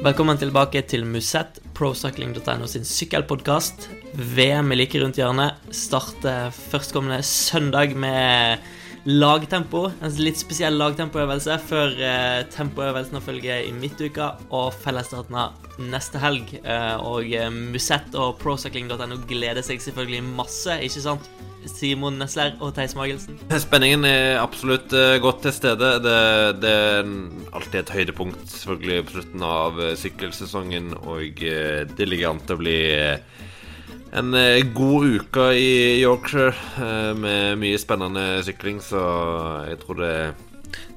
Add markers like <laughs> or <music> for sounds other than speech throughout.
Velkommen tilbake til Musett, procycling.no sin sykkelpodkast. VM er like rundt hjørnet. Starter førstkommende søndag med lagtempo. En litt spesiell lagtempoøvelse før eh, tempoøvelsene følge i midtuka og fellesstarten neste helg. Eh, og eh, Musett og procycling.no gleder seg selvfølgelig masse, ikke sant? Simon Nesler og Theis Magelsen. Spenningen er absolutt eh, godt til stede. Det, det er alltid et høydepunkt selvfølgelig på slutten av eh, sykkelsesongen, og det ligger an til å bli en eh, god uke i Yorkshire eh, med mye spennende sykling, så jeg tror det,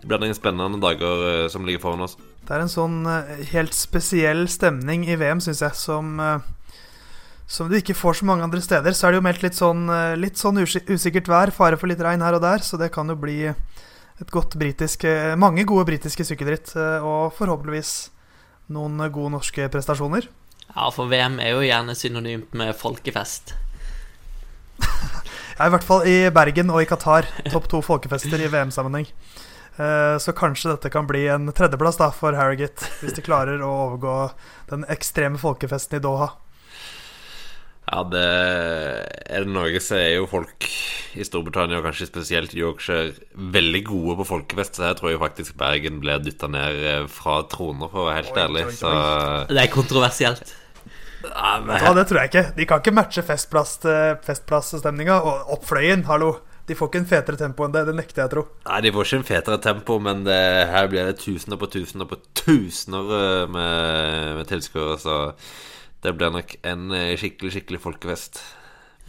det blir noen spennende dager eh, som ligger foran oss. Det er en sånn helt spesiell stemning i VM, syns jeg, som som du ikke får så mange andre steder. Så er det jo meldt litt sånn, litt sånn usikkert vær, fare for litt regn her og der, så det kan jo bli et godt britisk Mange gode britiske sykkelritt, eh, og forhåpentligvis noen gode norske prestasjoner. Ja, for VM er jo gjerne synonymt med folkefest. Ja, I hvert fall i Bergen og i Qatar. Topp to folkefester i VM-sammenheng. Eh, Så kanskje dette kan bli en tredjeplass da for Harrogate, hvis de klarer å overgå den ekstreme folkefesten i Doha. Ja, det er det noe, så er jo folk i Storbritannia, og kanskje spesielt Yorkshire, veldig gode på folkefest. Så jeg tror jo faktisk Bergen blir dytta ned eh, fra troner, for å være helt Oi, ærlig. oi, oi. Så Det er kontroversielt. Ja, men, Ja, det tror jeg ikke. De kan ikke matche festplass festplassstemninga. Og Oppfløyen, hallo. De får ikke en fetere tempo enn det. Det nekter jeg å tro. Nei, de får ikke en fetere tempo, men det, her blir det tusener på tusener på tusener eh, med, med tilskuere, så det blir nok en eh, skikkelig, skikkelig folkefest.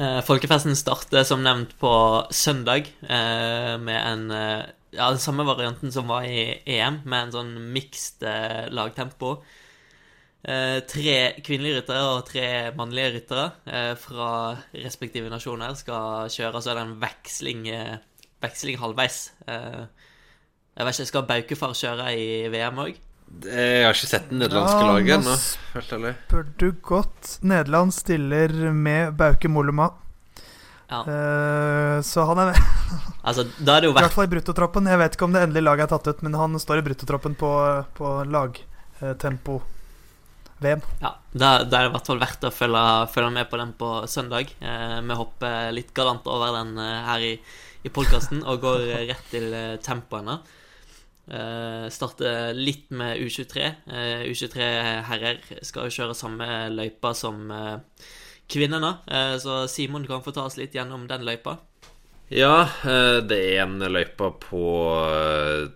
Eh, Folkefesten starter som nevnt på søndag eh, med en eh, Ja, den samme varianten som var i EM, med en sånn mixed eh, lagtempo. Eh, tre kvinnelige ryttere og tre mannlige ryttere eh, fra respektive nasjoner skal kjøre, så er det en veksling, eh, veksling halvveis. Eh, jeg vet ikke, Skal Baukefar kjøre i VM òg? Jeg har ikke sett det nederlandske Ja, laget nå ennå, helt ærlig. Bør du godt. Nederland stiller med Bauke Molema. Ja. Uh, så han er <laughs> Altså, da er det jo i hvert fall i bruttotroppen. Jeg vet ikke om det endelige laget er tatt ut, men han står i bruttotroppen på, på lagtempo-VM. Ja, da, da er det i hvert fall verdt å følge, følge med på den på søndag. Eh, vi hopper litt galant over den eh, her i, i podkasten og går eh, <laughs> rett til eh, tempoene. Eh, starter litt med U23. Eh, U23 herrer skal jo kjøre samme løypa som eh, kvinnene. Eh, så Simon kan få ta oss litt gjennom den løypa. Ja, eh, det er en løype på eh,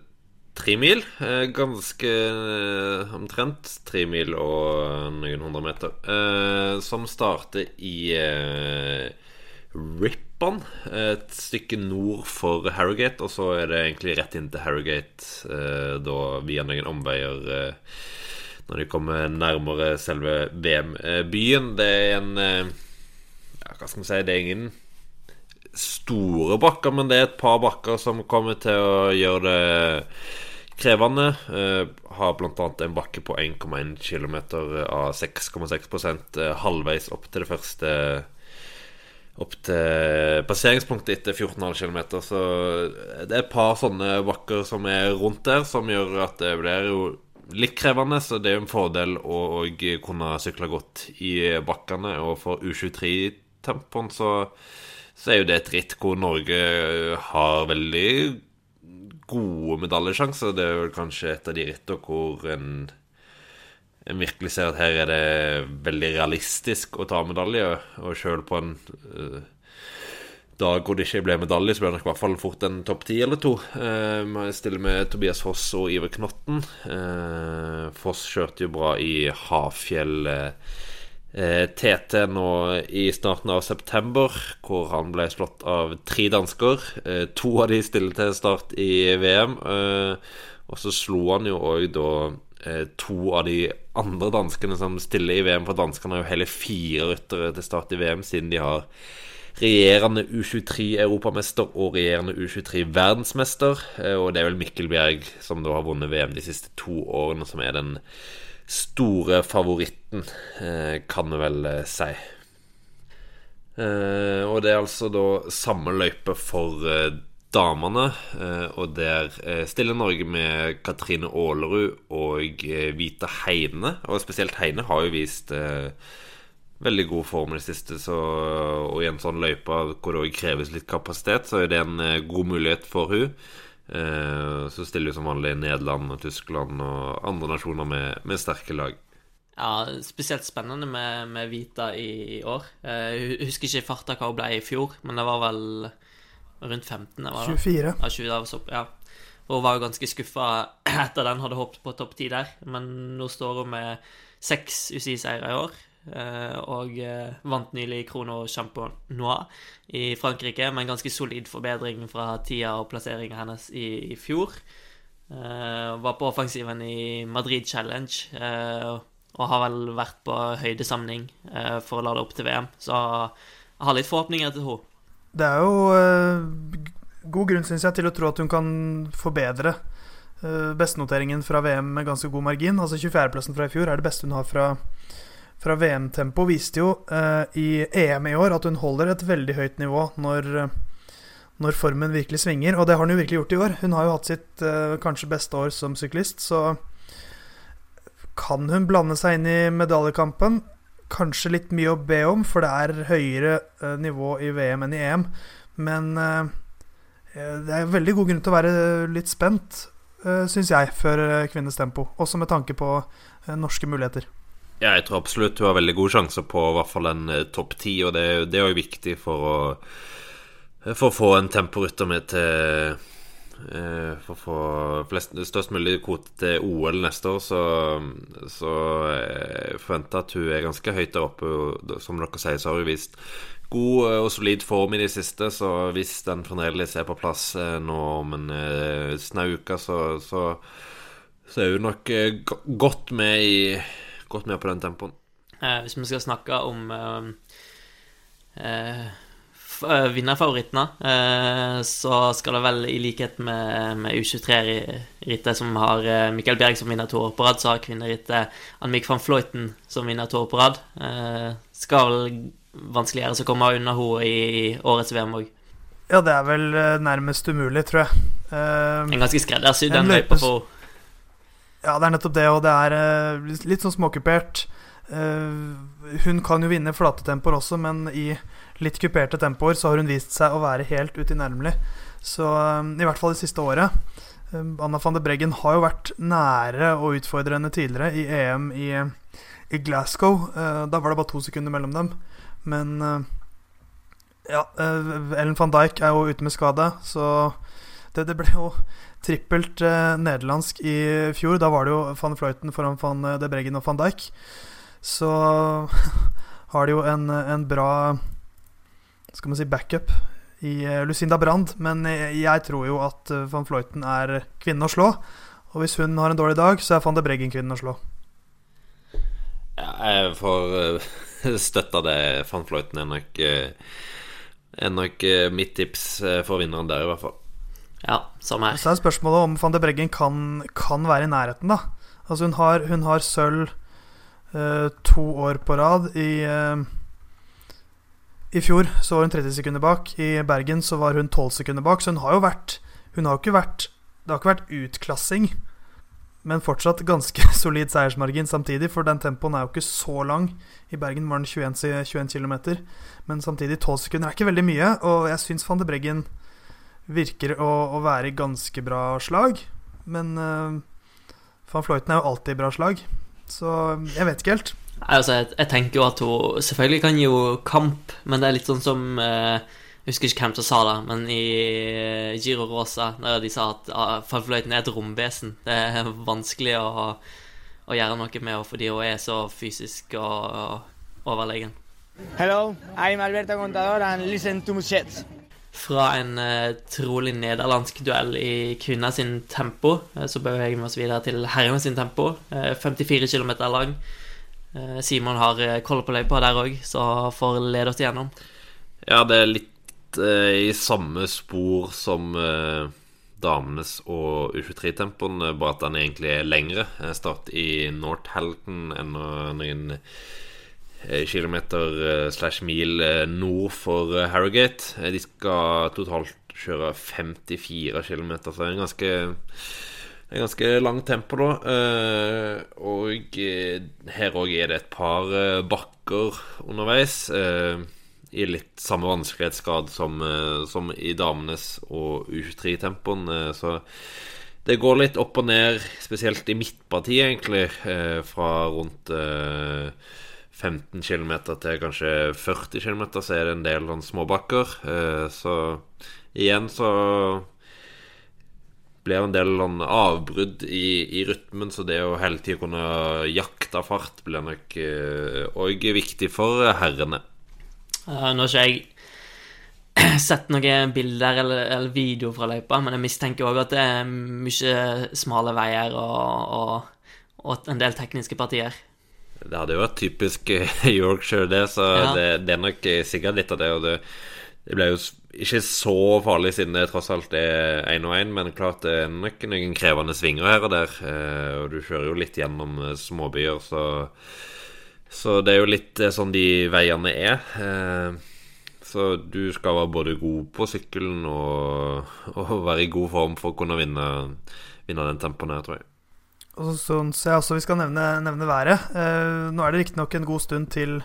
tre mil. eh, Ganske eh, omtrent tre mil og noen hundre meter. eh, Som starter i Rippon, et stykke nord for Harrogate. Og så er det egentlig rett inn til Harrogate, eh, da via noen omveier. eh, når de kommer nærmere selve VM-byen. Det er en eh, ja, Hva skal vi si Det er ingen store bakker, men det er et par bakker som kommer til å gjøre det krevende. Eh, har bl.a. en bakke på 1,1 km av 6,6 eh, halvveis opp til det første Opp til passeringspunktet etter 14,5 km. Så det er et par sånne bakker som er rundt der, som gjør at det blir jo litt krevende. Så det er jo en fordel å, å kunne sykle godt i bakkene. Og for U23-tempoen så så er jo det et ritt hvor Norge har veldig gode medaljesjanser. Det er vel kanskje et av de rittene hvor en, en virkelig ser at her er det veldig realistisk å ta medalje. Og sjøl på en uh, dag hvor det ikke ble medalje, så blir det nok i hvert fall fort en topp ti eller to. Uh, jeg stiller med Tobias Foss og Iver Knotten. Eh, Foss kjørte jo bra i Hafjell. eh, eh, TT nå i starten av september, hvor han ble slått av tre dansker. Eh, to av de stiller til start i VM. Eh, og så slo han jo òg da eh, to av de andre danskene som stiller i VM, for danskene har jo hele fire ryttere til start i VM, siden de har regjerende U23-europamester og regjerende U23-verdensmester. Og det er vel Mikkel Bjerg, som da har vunnet VM de siste to årene, som er den store favoritten, kan vi vel si. Og det er altså da samme løype for damene. Og der stiller Norge med Katrine Aalerud og Vita Heine. Og spesielt Heine har jo vist veldig god form i det siste. Så, og i en sånn løype hvor det òg kreves litt kapasitet, så er det en eh, god mulighet for hun eh, Så stiller jo som vanlig Nederland og Tyskland og andre nasjoner med, med sterke lag. Ja, spesielt spennende med, med Vita i, i år. Eh, jeg husker ikke farta hva hun ble i fjor, men det var vel rundt 15? Var det? 24. Ja, 20, ja. Hun var jo ganske skuffa etter den, hadde hoppet på topp 10 der. Men nå står hun med seks UCI-seire i år. Eh, og eh, vant nylig Krono Champenois i Frankrike med en ganske solid forbedring fra tida og plasseringa hennes i, i fjor. Eh, var på offensiven i Madrid Challenge og har vel vært på høydesamling for å lade opp til VM. Så jeg har litt forhåpninger til henne. Det er jo god grunn, syns jeg, til å tro at hun kan forbedre bestenoteringen fra VM med ganske god margin. Altså 24.-plassen fra i fjor er det beste hun har fra fra VM-tempo viste jo uh, i EM i år at hun holder et veldig høyt nivå når, når, formen virkelig svinger, og det har hun jo virkelig gjort i år. Hun har jo hatt sitt uh, kanskje beste år som syklist, så kan hun blande seg inn i medaljekampen. Kanskje litt mye å be om, for det er høyere nivå i VM enn i EM. Men det er veldig god grunn til å være litt spent, syns jeg, før kvinnes tempo. Også med tanke på norske muligheter. Ja, jeg tror absolutt hun har veldig gode sjanser på i hvert fall en eh, topp ti, og det, det, er jo viktig for å, for å få en temporytter med til eh, For å få flest, størst mulig kvote til OL neste år, så, så jeg forventer at hun er ganske høyt der oppe. Som dere sier, så har hun vist god eh, og solid form i de siste, så hvis den fremdeles er på plass nå om en snau uke, så, så, så er hun nok godt med i godt med på den tempoen. Eh, hvis vi skal snakke om eh, eh, eh vinnerfavorittene, eh, så skal det vel, i likhet med, med U23-rittet, som har eh, Mikael Bjerg som vinner to år på rad, så har kvinnerittet Annemiek van Fløyten som vinner to år på rad. skal vel vanskeligere å komme unna henne i årets VM òg. Ja, det er vel nærmest umulig, tror jeg. En ganske skreddersydd løype for ja, det er nettopp det, og det er uh, litt sånn småkupert. Uh, hun kan jo vinne flate tempoer også, men i litt kuperte tempoer så har hun vist seg å være helt utilnærmelig. Så uh, i hvert fall det siste året. Anna van de Breggen har jo vært nære å utfordre henne tidligere, i EM i, i Glasgow. da var det bare to sekunder mellom dem. Men ja, Ellen van Dijk er jo ute med skade, så det, det ble jo trippelt eh, nederlandsk i fjor. Da var det jo van Fløyten foran van eh, de Breggen og van Dijk. Så <laughs> har de jo en, en bra skal man si backup i eh, Lucinda Brand. Men jeg tror jo at van Fløyten er kvinnen å slå. Og hvis hun har en dårlig dag, så er van de Breggen kvinnen å slå. Ja, jeg får <laughs> støtte det. Van Fløyten er nok, er nok mitt tips for vinneren der, i hvert fall. Ja, samme her. Så er spørsmålet om van de Breggen kan, kan være i nærheten, da. Altså hun har, hun har sølv uh, to år på rad. I, uh, I fjor så var hun 30 sekunder bak. I Bergen så var hun 12 sekunder bak. Så hun har jo vært Hun har jo ikke vært Det har ikke vært utklassing, men fortsatt ganske <laughs> solid seiersmargin samtidig, for den tempoen er jo ikke så lang. I Bergen var den 21, 21 km, men samtidig 12 sekunder er ikke veldig mye, og jeg syns van de Breggen virker å, å være ganske bra slag. Men uh, van Fløyten er jo alltid i bra slag, så jeg vet ikke helt. Altså, jeg, jeg, tenker jo at hun selvfølgelig kan jo kamp, men det er litt sånn som uh, Jeg husker ikke hvem som sa det, men i uh, Giro Rosa, der de sa at uh, van Fløyten er et romvesen. Det er vanskelig å, å gjøre noe med henne fordi hun er så fysisk og, og overlegen. Hello, I'm Alberto Contador and listen to Muschets fra en uh, trolig nederlandsk duell i kvinna sin tempo. Uh, så beveger vi oss videre til herrene sin tempo. Uh, 54 km lang. Simon har koll på løypa der òg, så får lede oss igjennom. Ja, det er litt eh, i samme spor som eh, damenes og U23-tempoen, eh, bare at den egentlig er lengre. Jeg starter i North Halton enn en eh, kilometer eh, slash mil eh, nord for eh, Harrogate. Eh, De skal totalt kjøre 54 km, så det er en ganske det er ganske langt tempo, da. Eh, og eh, her òg er det et par eh, bakker underveis. eh, I litt samme vanskelighetsgrad som, eh, som i damenes og U23-tempoen. eh, så det går litt opp og ned, spesielt i midtpartiet, egentlig. eh, fra rundt eh, 15 km til kanskje 40 km, så er det en del småbakker. Eh, så igjen så blir en del avbrudd i, i rytmen, så det å hele tida kunne jakte fart blir nok òg viktig for herrene. Eh, nå har ikke jeg <clears throat> sett noen bilder eller, eller video fra løypa, men jeg mistenker òg at det er mye smale veier og, og, og en del tekniske partier. Det hadde jo vært typisk <laughs> Yorkshire, det, så Ja. det, det er nok sikkert litt av det. Og det, det ble jo ikke så farlig siden det tross alt er én og én, men klart det er nok noen krevende svinger her og der. eh, Og du kjører jo litt gjennom eh, småbyer, så Så det er jo litt eh, sånn de veiene er. Så du skal være både god på sykkelen og, <laughs> og være i god form for å kunne vinne, vinne den tempoen her, tror jeg. Og så syns jeg også vi skal nevne, nevne været. Eh, nå er det riktignok en god stund til,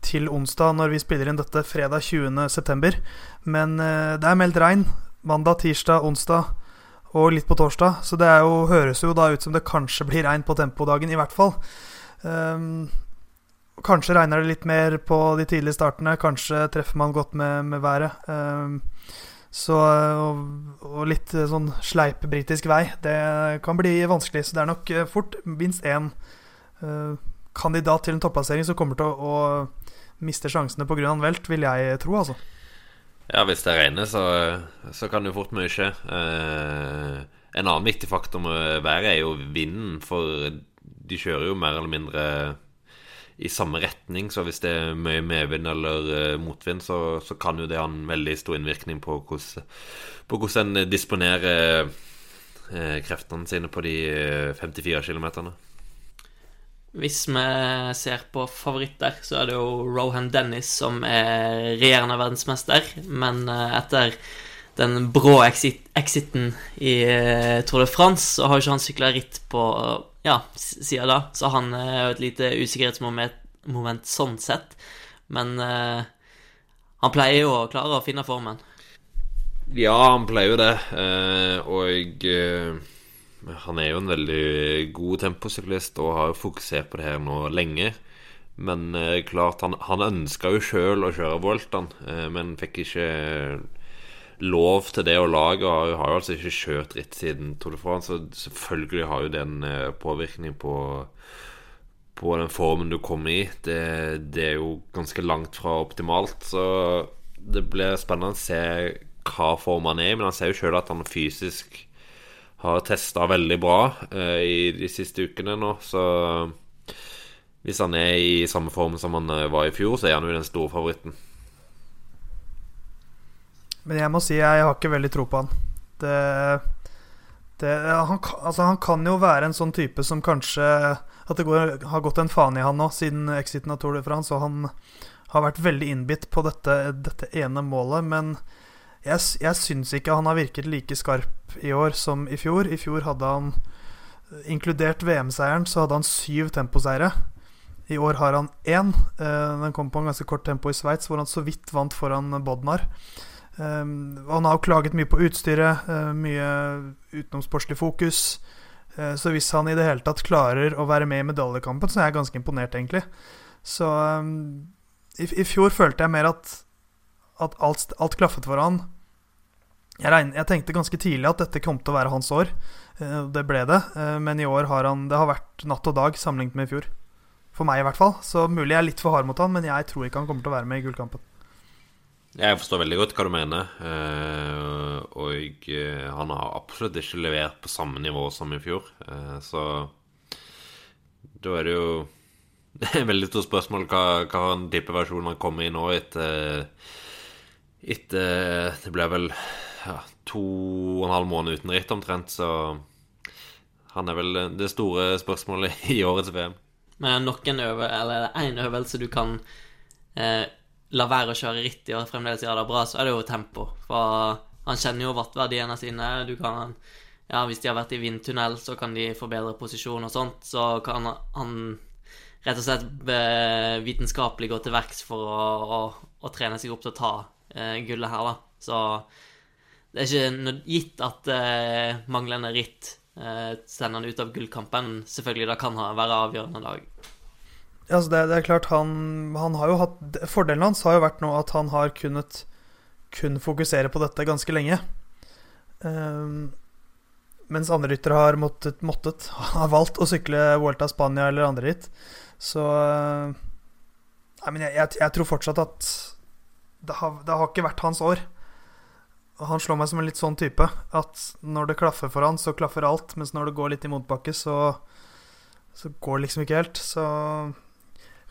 til onsdag når vi spiller inn dette fredag 20.9. Men eh, det er meldt regn mandag, tirsdag, onsdag og litt på torsdag. Så det jo, høres jo da ut som det kanskje blir regn på tempodagen, i hvert fall. Um, kanskje regner det litt mer på de tidlige startene. Kanskje treffer man godt med, med været. Um, så, og, og litt eh, sånn sleip britisk vei. Det kan bli vanskelig. Så det er nok eh, fort minst én uh, kandidat til en topplassering som kommer til å, å miste sjansene pga. velt, vil jeg tro, altså. Ja, hvis det regner, så, så kan det jo fort mye skje. Uh, en annen viktig faktor med været er jo vinden, for de kjører jo mer eller mindre i samme retning. Så hvis det er mye medvind eller eh, motvind, så, så kan jo det ha en veldig stor innvirkning på hvordan, på hvordan en disponerer eh, kreftene sine på de eh, 54 kilometerne. Hvis vi ser på favoritter, så er det jo Rohan Dennis som er regjerende verdensmester. Men eh, etter den brå exit exiten i eh, Tour de France, så har ikke han sykla ritt på ja, siden da. Så han er jo et lite usikkerhetsmoment sånn sett. Men eh, han pleier jo å klare å finne formen. Ja, han pleier jo det. eh, Og eh, han er jo en veldig god temposyklist og har jo fokusert på det her nå lenge. Men eh, klart, han, han ønska jo sjøl å kjøre Voltan, eh, men fikk ikke lov til det. Og laget har, har jo altså ikke kjørt ritt siden Tour de France, så selvfølgelig har jo det en eh, påvirkning på på den formen du kommer i. Det, det er jo ganske langt fra optimalt. Så det blir spennende å se hva form han er i. Men han ser jo sjøl at han fysisk har testa veldig bra eh, i de siste ukene nå. Så hvis han er i samme form som han eh, var i fjor, så er han jo den store favoritten. Men jeg må si jeg har ikke veldig tro på han. Det, det han, altså han kan jo være en sånn type som kanskje At det går, har gått en faen i han nå siden exiten av Tour de France, og han har vært veldig innbitt på dette, dette ene målet. Men jeg, jeg syns ikke han har virket like skarp i år som i fjor. I fjor hadde han, inkludert VM-seieren, så hadde han syv temposeire. I år har han én. Eh, Den kom på en ganske kort tempo i Sveits, hvor han så vidt vant foran Bodnar. Um, han har klaget mye på utstyret, uh, mye utenomsportslig fokus. Uh, så hvis han i det hele tatt klarer å være med i medaljekampen, så er jeg ganske imponert, egentlig. Så um, i, i fjor følte jeg mer at, at alt, alt klaffet for han. Jeg, regn, jeg tenkte ganske tidlig at dette kom til å være hans år. Uh, det ble det. Men i år har han Det har vært natt og dag sammenlignet med i fjor. For meg, i hvert fall. Så mulig jeg er litt for hard mot han, men jeg tror ikke han kommer til å være med i gullkampen. Jeg forstår veldig godt hva du mener. eh, og eh, han har absolutt ikke levert på samme nivå som i fjor. eh, så da er det jo Det <laughs> er et veldig stort spørsmål hva, hva han type versjonen han kommer i nå etter etter Det ble vel ja, to og en halv måned uten ritt omtrent, så han er vel det store spørsmålet <laughs> i årets VM. Men øve, eller én øvelse du kan eh, la være å kjøre ritt og fremdeles gjøre det bra, så er det jo tempo. For han kjenner jo verdiene sine. Du kan Ja, hvis de har vært i vindtunnel, så kan de forbedre posisjon og sånt. Så kan han rett og slett vitenskapelig gå til verks for å, å, å, trene seg opp til å ta eh, gullet her, da. Så det er ikke gitt at eh, manglende ritt eh, sender han ut av gullkampen. Selvfølgelig, det kan være avgjørende dag. Altså det, det, er klart, han, han, har jo hatt Fordelen hans har jo vært nå at han har kunnet kun fokusere på dette ganske lenge. Um, mens andre ryttere har måttet, måttet, <laughs> har valgt å sykle Vuelta Spania eller andre ritt. Så Nei, men jeg, jeg, jeg, tror fortsatt at det har, det har ikke vært hans år. Han slår meg som en litt sånn type. At når det klaffer for han, så klaffer alt. Mens når det går litt i motbakke, så, så går det liksom ikke helt. Så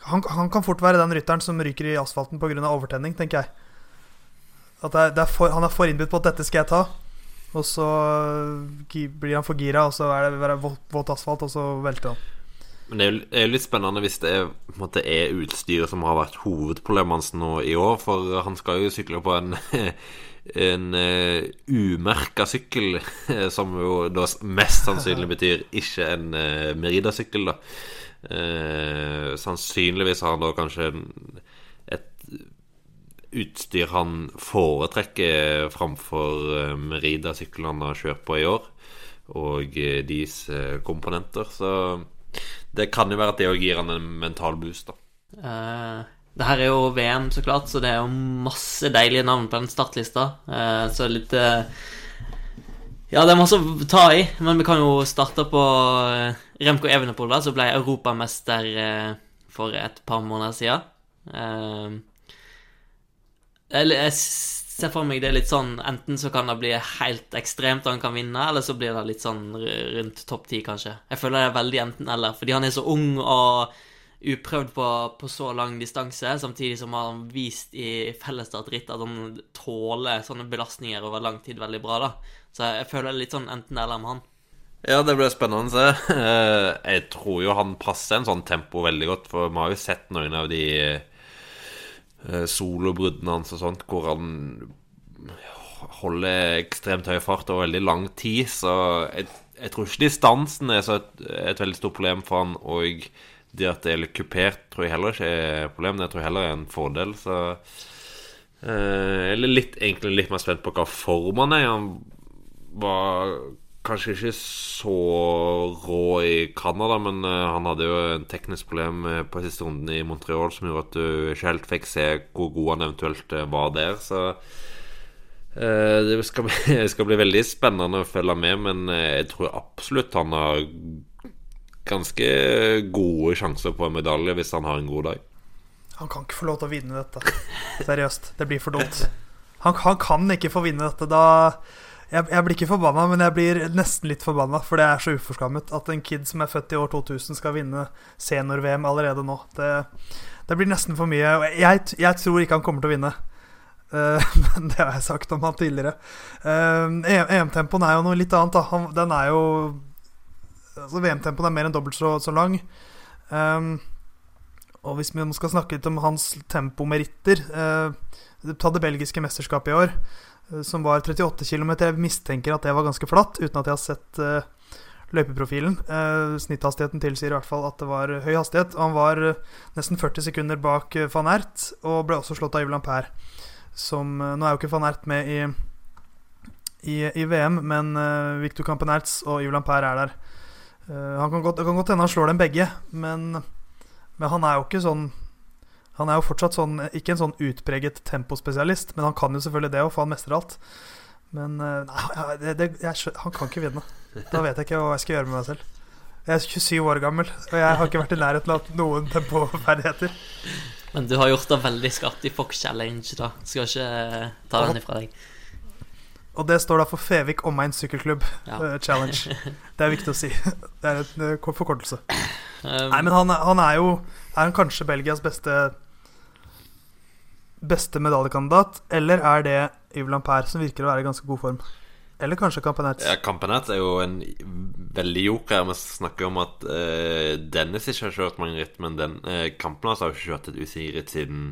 han, han, kan fort være den rytteren som ryker i asfalten pga. overtenning, tenker jeg. At det er, det er for, Han er for innbudt på at 'dette skal jeg ta', og så blir han for gira, og så er det våt asfalt, og så velter han. Men det er jo litt spennende hvis det er, måte, er utstyret som har vært hovedproblemet hans nå i år. For han skal jo sykle på en, <laughs> en uh, umerka sykkel, <laughs> som jo da mest sannsynlig betyr ikke en uh, Merida-sykkel, da. Eh, sannsynligvis har han da kanskje et utstyr han foretrekker framfor eh, Merida-sykkelen han har kjørt på i år, og eh, deres eh, komponenter. Så det kan jo være at det òg gir han en mental boost, da. Uh, det her er jo VM, så klart, så det er jo masse deilige navn på den startlista. Uh, så litt uh, Ja, det er masse å ta i, men vi kan jo starte på Remco Evenepool, da, som ble europamester eh, for et par måneder siden. Eh, jeg ser for meg det litt sånn Enten så kan det bli helt ekstremt og han kan vinne, eller så blir det litt sånn rundt topp ti, kanskje. Jeg føler det er veldig enten-eller, fordi han er så ung og uprøvd på, på, så lang distanse, samtidig som han har vist i fellesstartritt at han tåler sånne belastninger over lang tid veldig bra, da. Så jeg føler det er litt sånn enten-eller med han. Ja, det blir spennende å se. <laughs> Eh, jeg tror jo han passer en sånn tempo veldig godt, for vi har jo sett noen av de eh, solobruddene hans og sånt hvor han holder ekstremt høy fart over veldig lang tid, så jeg, jeg tror ikke distansen er et, et, veldig stort problem for han, og det at det er litt kupert, tror jeg heller ikke er et problem. Det tror jeg heller er en fordel, så eh, Jeg er litt, egentlig litt mer spent på hva form han er. Han var kanskje ikke så rå i Canada, men uh, han hadde jo en teknisk problem uh, på siste runden i Montreal som gjorde at du ikke helt fikk se hvor god han eventuelt uh, var der. Så det skal bli, <laughs> skal bli, veldig spennende å følge med, men jeg tror absolutt han har ganske gode sjanser på en medalje hvis han har en god dag. Han kan ikke få lov til å vinne dette. Seriøst. Det blir for dumt. Han, han kan ikke få vinne dette. Da jeg, jeg, blir ikke forbanna, men jeg blir nesten litt forbanna. For det er så uforskammet at en kid som er født i år 2000, skal vinne senior-VM allerede nå. Det, det, blir nesten for mye. Jeg, jeg, tror ikke han kommer til å vinne. Uh, <laughs> men det har jeg sagt om han tidligere. Uh, EM-tempoen er jo noe litt annet. Da. Den er jo altså VM-tempoen er mer enn dobbelt så, så lang. Um, og hvis vi skal snakke litt om hans tempomeritter uh, Ta det belgiske mesterskapet i år. Eh, som var 38 km. Jeg mistenker at det var ganske flatt, uten at jeg har sett uh, løypeprofilen. Uh, snitthastigheten tilsier i hvert fall at det var høy hastighet. Han var uh, nesten 40 sekunder bak van Ert, og ble også slått av Yves Lampert. Som Nå er jo ikke van Ert med i, i, i VM, men Victor Campenertz og Yves Lampert er der. han kan godt, det kan godt hende han slår dem begge, men, men han er jo ikke sånn han er jo fortsatt sånn, ikke en sånn utpreget tempospesialist, men han kan jo selvfølgelig det, og for han mestrer alt. Men eh, nei, det, det, jeg, han kan ikke vinne. Da vet jeg ikke hva jeg skal gjøre med meg selv. Jeg er 27 år gammel, og jeg har ikke vært i nærheten av noen tempoferdigheter. Men du har gjort det veldig skarpt i Fox Challenge, da. Skal ikke ta den ifra deg. Og det står da for Fevik omegn sykkelklubb ja. uh, challenge. Det er viktig å si. Det er en uh, forkortelse. Um, Nei, men han, han, er jo Er han kanskje Belgias beste beste medaljekandidat, eller er det Yves Lampert, som virker å være i ganske god form? Eller kanskje Campanets? Ja, Campanets er jo en veldig joker. Vi snakker om at uh, Dennis ikke har kjørt mange ritt, men den, uh, kampen hans har jo ikke kjørt et UCI-ritt siden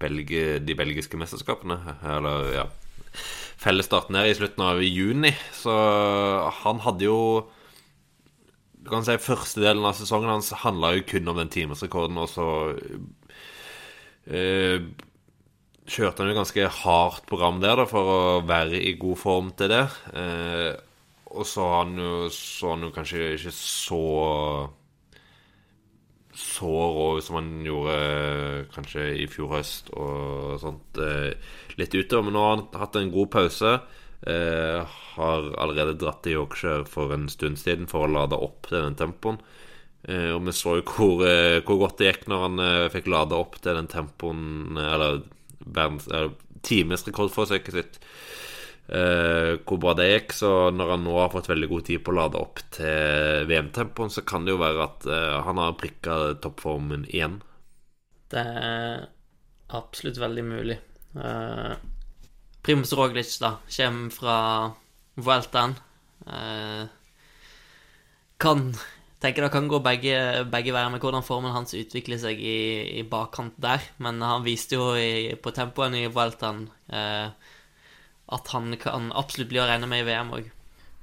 Belge, de belgiske mesterskapene. Eller, ja Fellesstarten her i slutten av juni. Så han hadde jo Du kan si Første delen av sesongen hans handla jo kun om den timesrekorden, og så eh, kjørte han jo ganske hardt program der da, for å være i god form til det. Eh, og så har han jo, så han jo kanskje ikke så så rå som han gjorde eh, kanskje i fjor høst og sånt. Eh, litt utover. Men nå har han hatt en god pause. Eh, har allerede dratt til Yorkshire for en stund siden for å lade opp til den tempoen. Og vi så jo hvor, hvor, godt det gikk når han fikk lade opp til den tempoen Eller verdens, times rekordforsøket sitt. Uh, hvor bra det gikk. Så når han nå har fått veldig god tid på å lade opp til VM-tempoen, så kan det jo være at uh, han har prikka toppformen igjen. Det er absolutt veldig mulig. Uh, Primus Roglic, da, kommer fra Vueltaen. Kan tenker det kan gå begge, begge veier med hvordan formen hans utvikler seg i, i bakkant der. Men han viste jo i, på tempoen i Vueltaen eh, at han kan absolutt bli å regne med i VM òg.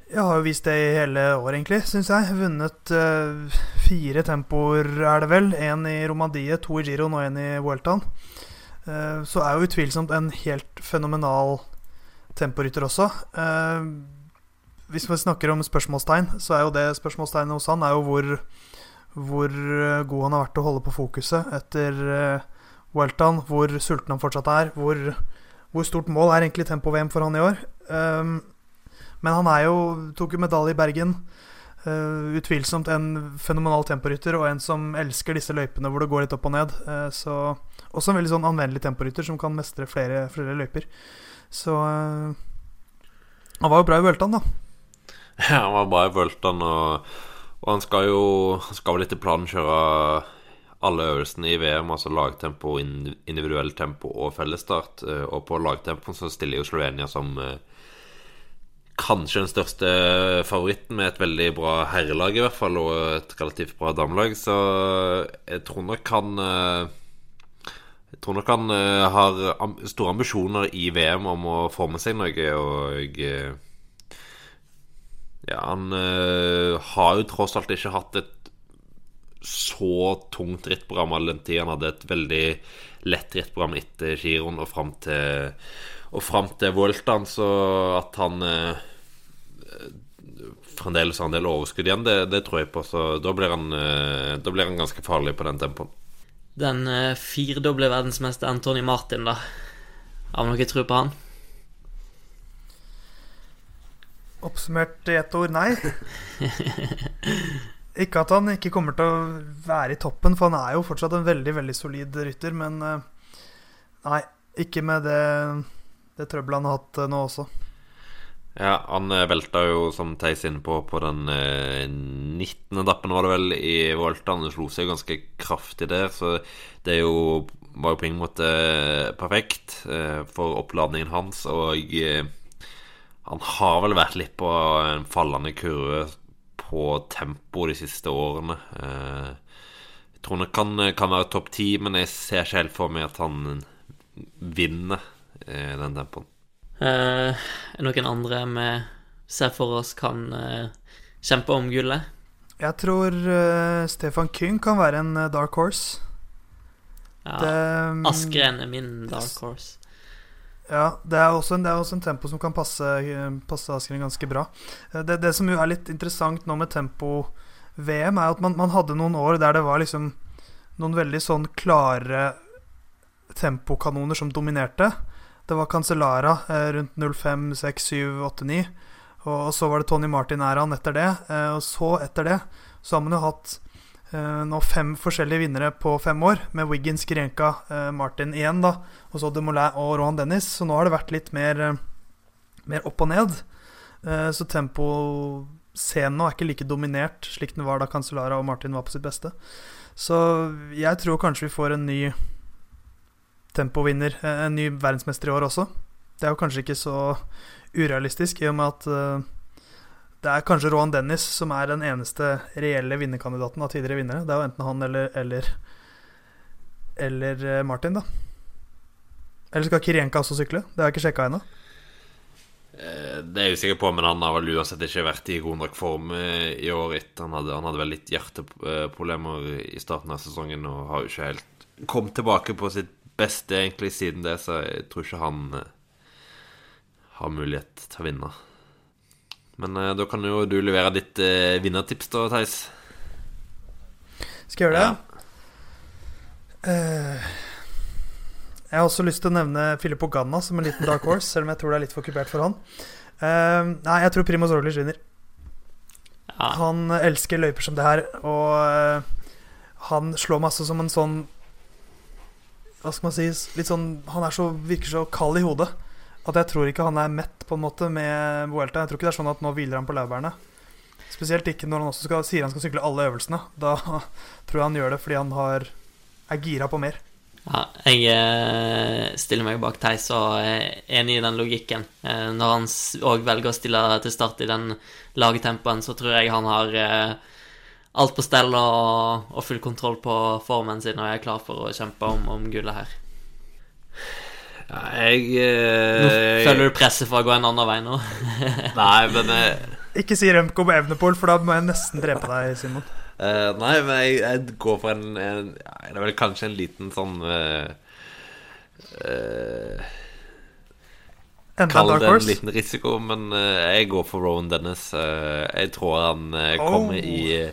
Jeg har jo vist det i hele år, egentlig, syns jeg. Vunnet uh, fire tempoer, er det vel. Én i Romandie, to i Giro og én i Vueltaen. Uh, så er jo utvilsomt en helt fenomenal temporytter også. Uh, hvis vi snakker om spørsmålstegn, så er jo det spørsmålstegnet hos han er jo hvor, hvor god han har vært til å holde på fokuset etter uh, Welton, hvor sulten han fortsatt er, hvor, hvor stort mål er egentlig tempo-VM for han i år. Um, men han er jo, tok jo medalje i Bergen. Uh, utvilsomt en fenomenal temporytter og en som elsker disse løypene hvor det går litt opp og ned. Uh, så, også en veldig sånn anvendelig temporytter som kan mestre flere, flere løyper. Så uh, han var jo bra i Vøltan, da. <laughs> Ja, han var bra i Vøltan, og, og, han skal jo Han skal vel etter planen kjøre alle øvelsene i VM, altså lagtempo, individuell tempo og fellesstart. Eh, og på lagtempo så stiller jo Slovenia som eh, kanskje den største favoritten, med et veldig bra herrelag i hvert fall, og et relativt bra damelag. Så jeg tror nok han eh, Jeg tror nok han har store ambisjoner i VM om å få med seg noe, og ja, han har jo tross alt ikke hatt et så tungt rittprogram all den tid. Han hadde et veldig lett rittprogram etter giroen og fram til Og fram til Voltaen, så at han eh, fremdeles har en del overskudd igjen, det, det, tror jeg på. Så da blir, han, eh, da blir han ganske farlig på den tempoen. Den eh, firedoble verdensmester Antony Martin, da. Har vi noe tro på han? Oppsummert i ett ord nei. <laughs> ikke at han ikke kommer til å være i toppen, for han er jo fortsatt en veldig veldig solid rytter. Men eh, nei, ikke med det, det trøbbelet han har hatt eh, nå også. Ja, han eh, velta jo, som Theis inne på, på den eh, 19. etappen, var det vel, i Volta. Han slo seg ganske kraftig der, så det jo, var jo på ingen måte perfekt for oppladningen hans. Og han har vel vært litt på en fallende kurve på tempo de siste årene. Eh, jeg tror han kan være topp ti, men jeg ser ikke helt for meg at han vinner eh, den tempoen. Er noen andre vi ser for oss kan eh, kjempe om gullet? Jeg tror uh, Stefan Kyng kan være en dark horse. Ja, det, um, Askren er min dark horse. Ja, det er, også en, er også en tempo som kan passe, passe Askeren ganske bra. Eh, det, det, som jo er litt interessant nå med tempo-VM, er at man, man, hadde noen år der det var liksom noen veldig sånn klare tempokanoner som dominerte. Det var Cancellara eh, rundt 05, 6, 7, 8, 9. Og, så var det Tony Martin-æraen etter det. Eh, og så, etter det, så har man jo hatt nå fem forskjellige vinnere på fem år, med Wiggins, Grenka, eh, Martin igjen, da, og så Demolin og Rohan Dennis. Så nå har det vært litt mer, eh, mer opp og ned. Så temposcenen nå er ikke like dominert slik den var da Cancellara og Martin var på sitt beste. Så jeg tror kanskje vi får en ny tempovinner, eh, en ny verdensmester i år også. Det er jo kanskje ikke så urealistisk, i og med at eh, det er kanskje Rohan Dennis som er den eneste reelle vinnerkandidaten av tidligere vinnere. Det er jo enten han eller, eller, eller eh, Martin, da. Eller skal Kirenka også sykle? Det har jeg ikke sjekka ennå. Eh, Det er jeg usikker på, men han har vel uansett ikke vært i god nok form eh, i år. etter. Han hadde, han hadde vel litt hjerteproblemer i starten av sesongen og har jo ikke helt kommet tilbake på sitt beste egentlig siden det, så jeg tror ikke han har mulighet til å vinne. Men eh, da kan jo du levere ditt eh, vinnertips, da, Theis. Skal jeg gjøre det? Ja. Eh, jeg har også lyst til å nevne Filippo Ganna som en liten dark horse, selv om jeg tror det er litt for kupert for han. Eh, nei, jeg tror Primoz Roglic vinner. Ja. Han elsker løyper som det her, og eh, han slår meg altså som en sånn Hva skal man si Litt sånn Han er så, virker så kald i hodet at jeg tror ikke han er mett på en måte med Vuelta. Jeg tror ikke det er sånn at nå hviler han på laurbærene. Spesielt ikke når han også skal, sier han skal sykle alle øvelsene. Da <laughs> tror jeg han gjør det fordi han har, er gira på mer. Ja, jeg eh, stiller meg bak Theis og er enig i den logikken. Eh, når han òg velger å stille til start i den lagtempoen, så tror jeg han har eh, alt på stell og, og full kontroll på formen sin og er klar for å kjempe om, om gullet her. Ja, jeg Nå eh, føler du presset for å gå en annen vei nå? <laughs> <laughs> Nei, men eh, Ikke si Remco på Evnepol, for da må jeg nesten drepe deg, Simon. Eh, nei, men jeg, jeg går for en, en ja, Det er vel kanskje en liten sånn eh, eh, Enda en Kall dark det en horse. liten risiko, men eh, jeg går for Rowan Dennis. Eh, jeg tror han eh, kommer Oh. i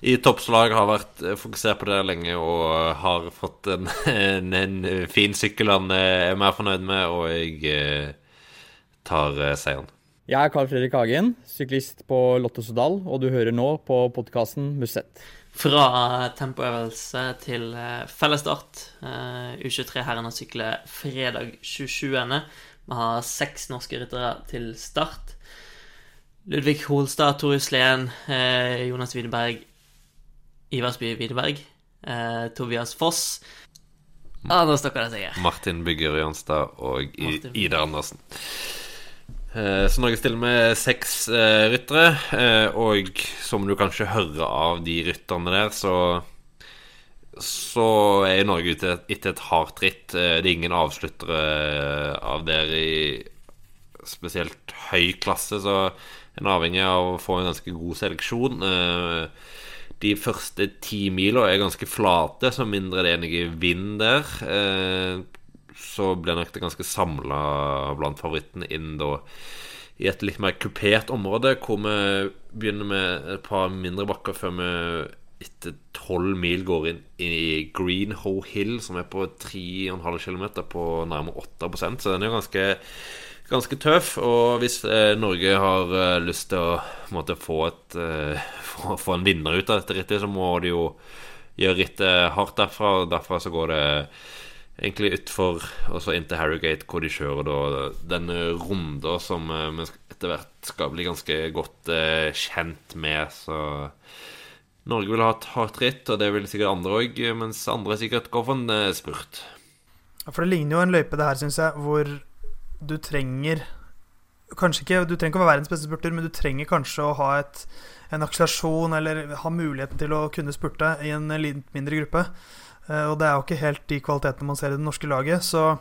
i toppslag, har vært eh, fokusert på det lenge og har fått en, <laughs> en, en fin sykkel han eh, er mer fornøyd med, og jeg eh, tar eh, seieren. Jeg er Carl Fredrik Hagen, syklist på Lotto Sodal, og du hører nå på podkasten Musett. Fra tempoøvelse til eh, fellesstart. Eh, U23-herrene sykler fredag 27. Vi har seks norske ryttere til start. Ludvig Holstad, Tor Huslien, eh, Jonas Widerberg, Iversby Widerberg, eh, Tobias Foss. Ah, nå stokker det seg her. Martin Bygger Jønstad og. Ida Andersen. Eh, Så Norge stiller med seks eh, ryttere, eh, og som du kanskje hører av de rytterne der, så så er Norge ute etter et hardt ritt. Eh, Det er ingen avsluttere eh, av der i spesielt høy klasse, så en er avhengig av å få en ganske god seleksjon. Eh, De første ti mila er ganske flate, så mindre det er noe vind der. eh, Så blir nok det ganske samla blant favorittene inn da i et litt mer kupert område, hvor vi begynner med et par mindre bakker før vi etter tolv mil går inn i Greenhoe Hill, som er på 3,5 km på nærmere 8% så den er ganske ganske tøff. Og hvis eh, Norge har eh, lyst til å måtte, få, et, eh, <laughs> få, få en vinner ut av dette rittet, så må de jo gjøre rittet hardt derfra. Og derfra så går det egentlig utfor og så inn til Harrogate, hvor de kjører da denne runder som eh, vi etter hvert skal bli ganske godt eh, kjent med. Så Norge vil ha et hardt ritt, og det vil sikkert andre òg, mens andre sikkert går for en eh, spurt. For det ligner jo en løype, det her, syns jeg, hvor du trenger Kanskje ikke, Du trenger ikke å være verdens beste spurter, men du trenger kanskje å ha et, en akselerasjon eller ha muligheten til å kunne spurte i en litt mindre gruppe. Eh, Og det er jo ikke helt de kvalitetene man ser i det norske laget. Så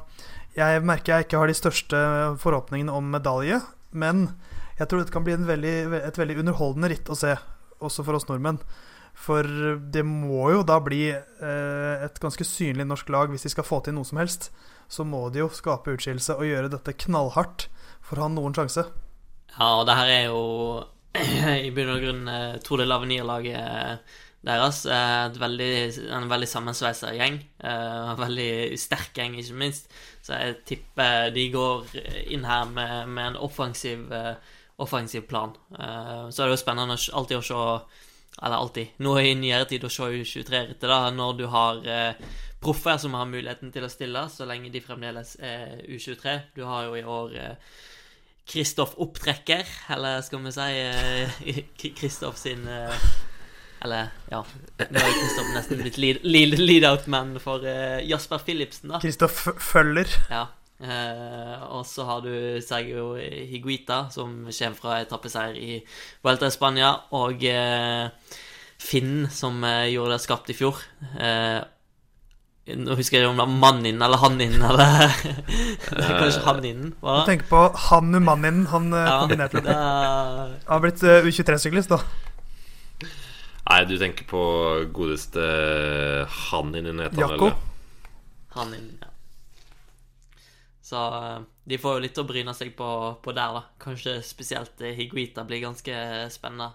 jeg merker jeg ikke har de største forhåpningene om medalje. Men jeg tror dette kan bli veldig, et veldig underholdende ritt å se, også for oss nordmenn. For det må jo da bli eh, et ganske synlig norsk lag hvis de skal få til noe som helst. Så må de jo skape utskillelse og gjøre dette knallhardt for å ha noen sjanse. Ja, og det her er jo <clears throat> i bunn og grunn To Tour av Lavenir-laget deres. eh, veldig, en veldig sammensveisa gjeng. eh, En veldig sterk gjeng, ikke minst. Så jeg tipper de går inn her med, med en offensiv, eh, offensiv plan. Eh, Så er det jo spennende alltid å se Eller alltid. Nå i nyere tid å se U23-rittet, da, når du har eh, proffer som har muligheten til å stille, så lenge de fremdeles er U23. Du har jo i år eh, Kristoff Opptrekker, eller skal vi si eh, <laughs> Kristoff sin eh, Eller, ja Nå er Kristoff nesten blitt lead- lead- lead-out-man for eh, Jasper Philipsen, da. Kristoff følger. Ja. Eh, og så har du Sergio Higuita, som kommer fra etappeseier i Vuelta i Spania, og eh, Finn, som eh, gjorde det skapt i fjor. Eh, nå husker jeg ikke om det var Mannin eller Hannin eller <laughs> Det er Kanskje Hannin, Du tenker på Hannu Manninen. Han uh, Ja, kombinerte <laughs> det er- Har blitt eh, U23-syklist, da. Nei, du tenker på godeste han Jakob. netene, Jakko. Hannin, ja. Så eh, de får jo litt å bryne seg på, på der, da. Kanskje spesielt Higuita blir ganske spennende.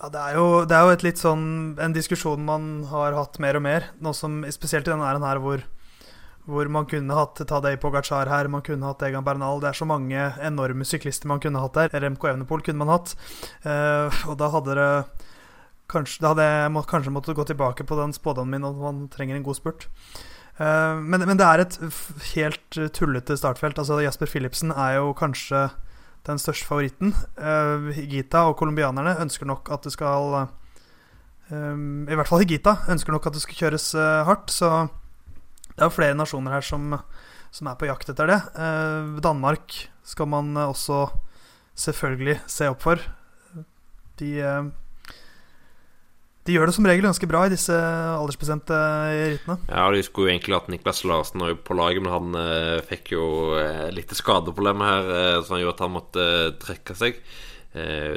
Ja, det er, jo, det er jo et litt sånn en diskusjon man har hatt mer og mer. Nå som, spesielt i denne æren her hvor, hvor man kunne hatt Tadej Pogacar her, man kunne hatt Egan Bernal. Det er så mange enorme syklister man kunne hatt der. RMK Evenepool kunne man hatt. Eh, og da hadde det kanskje, Da hadde jeg må, kanskje måttet gå tilbake på den spådommen min om man trenger en god spurt. Eh, men, men det er et helt tullete startfelt. Altså Jasper Philipsen er jo kanskje den største favoritten. Uh, Higita og colombianerne ønsker nok at det skal I hvert fall Higita ønsker nok at det skal kjøres eh, hardt. Så det er jo flere nasjoner her som, som er på jakt etter det. Eh, Danmark skal man eh, også selvfølgelig se opp for. De, eh, de gjør det som regel ganske bra i disse aldersbestemte rittene. Ja, de skulle jo egentlig hatt Niklas Larsen på laget, men han eh, fikk jo eh, litt skadeproblemer her, eh, som gjorde at han måtte eh, trekke seg. Eh,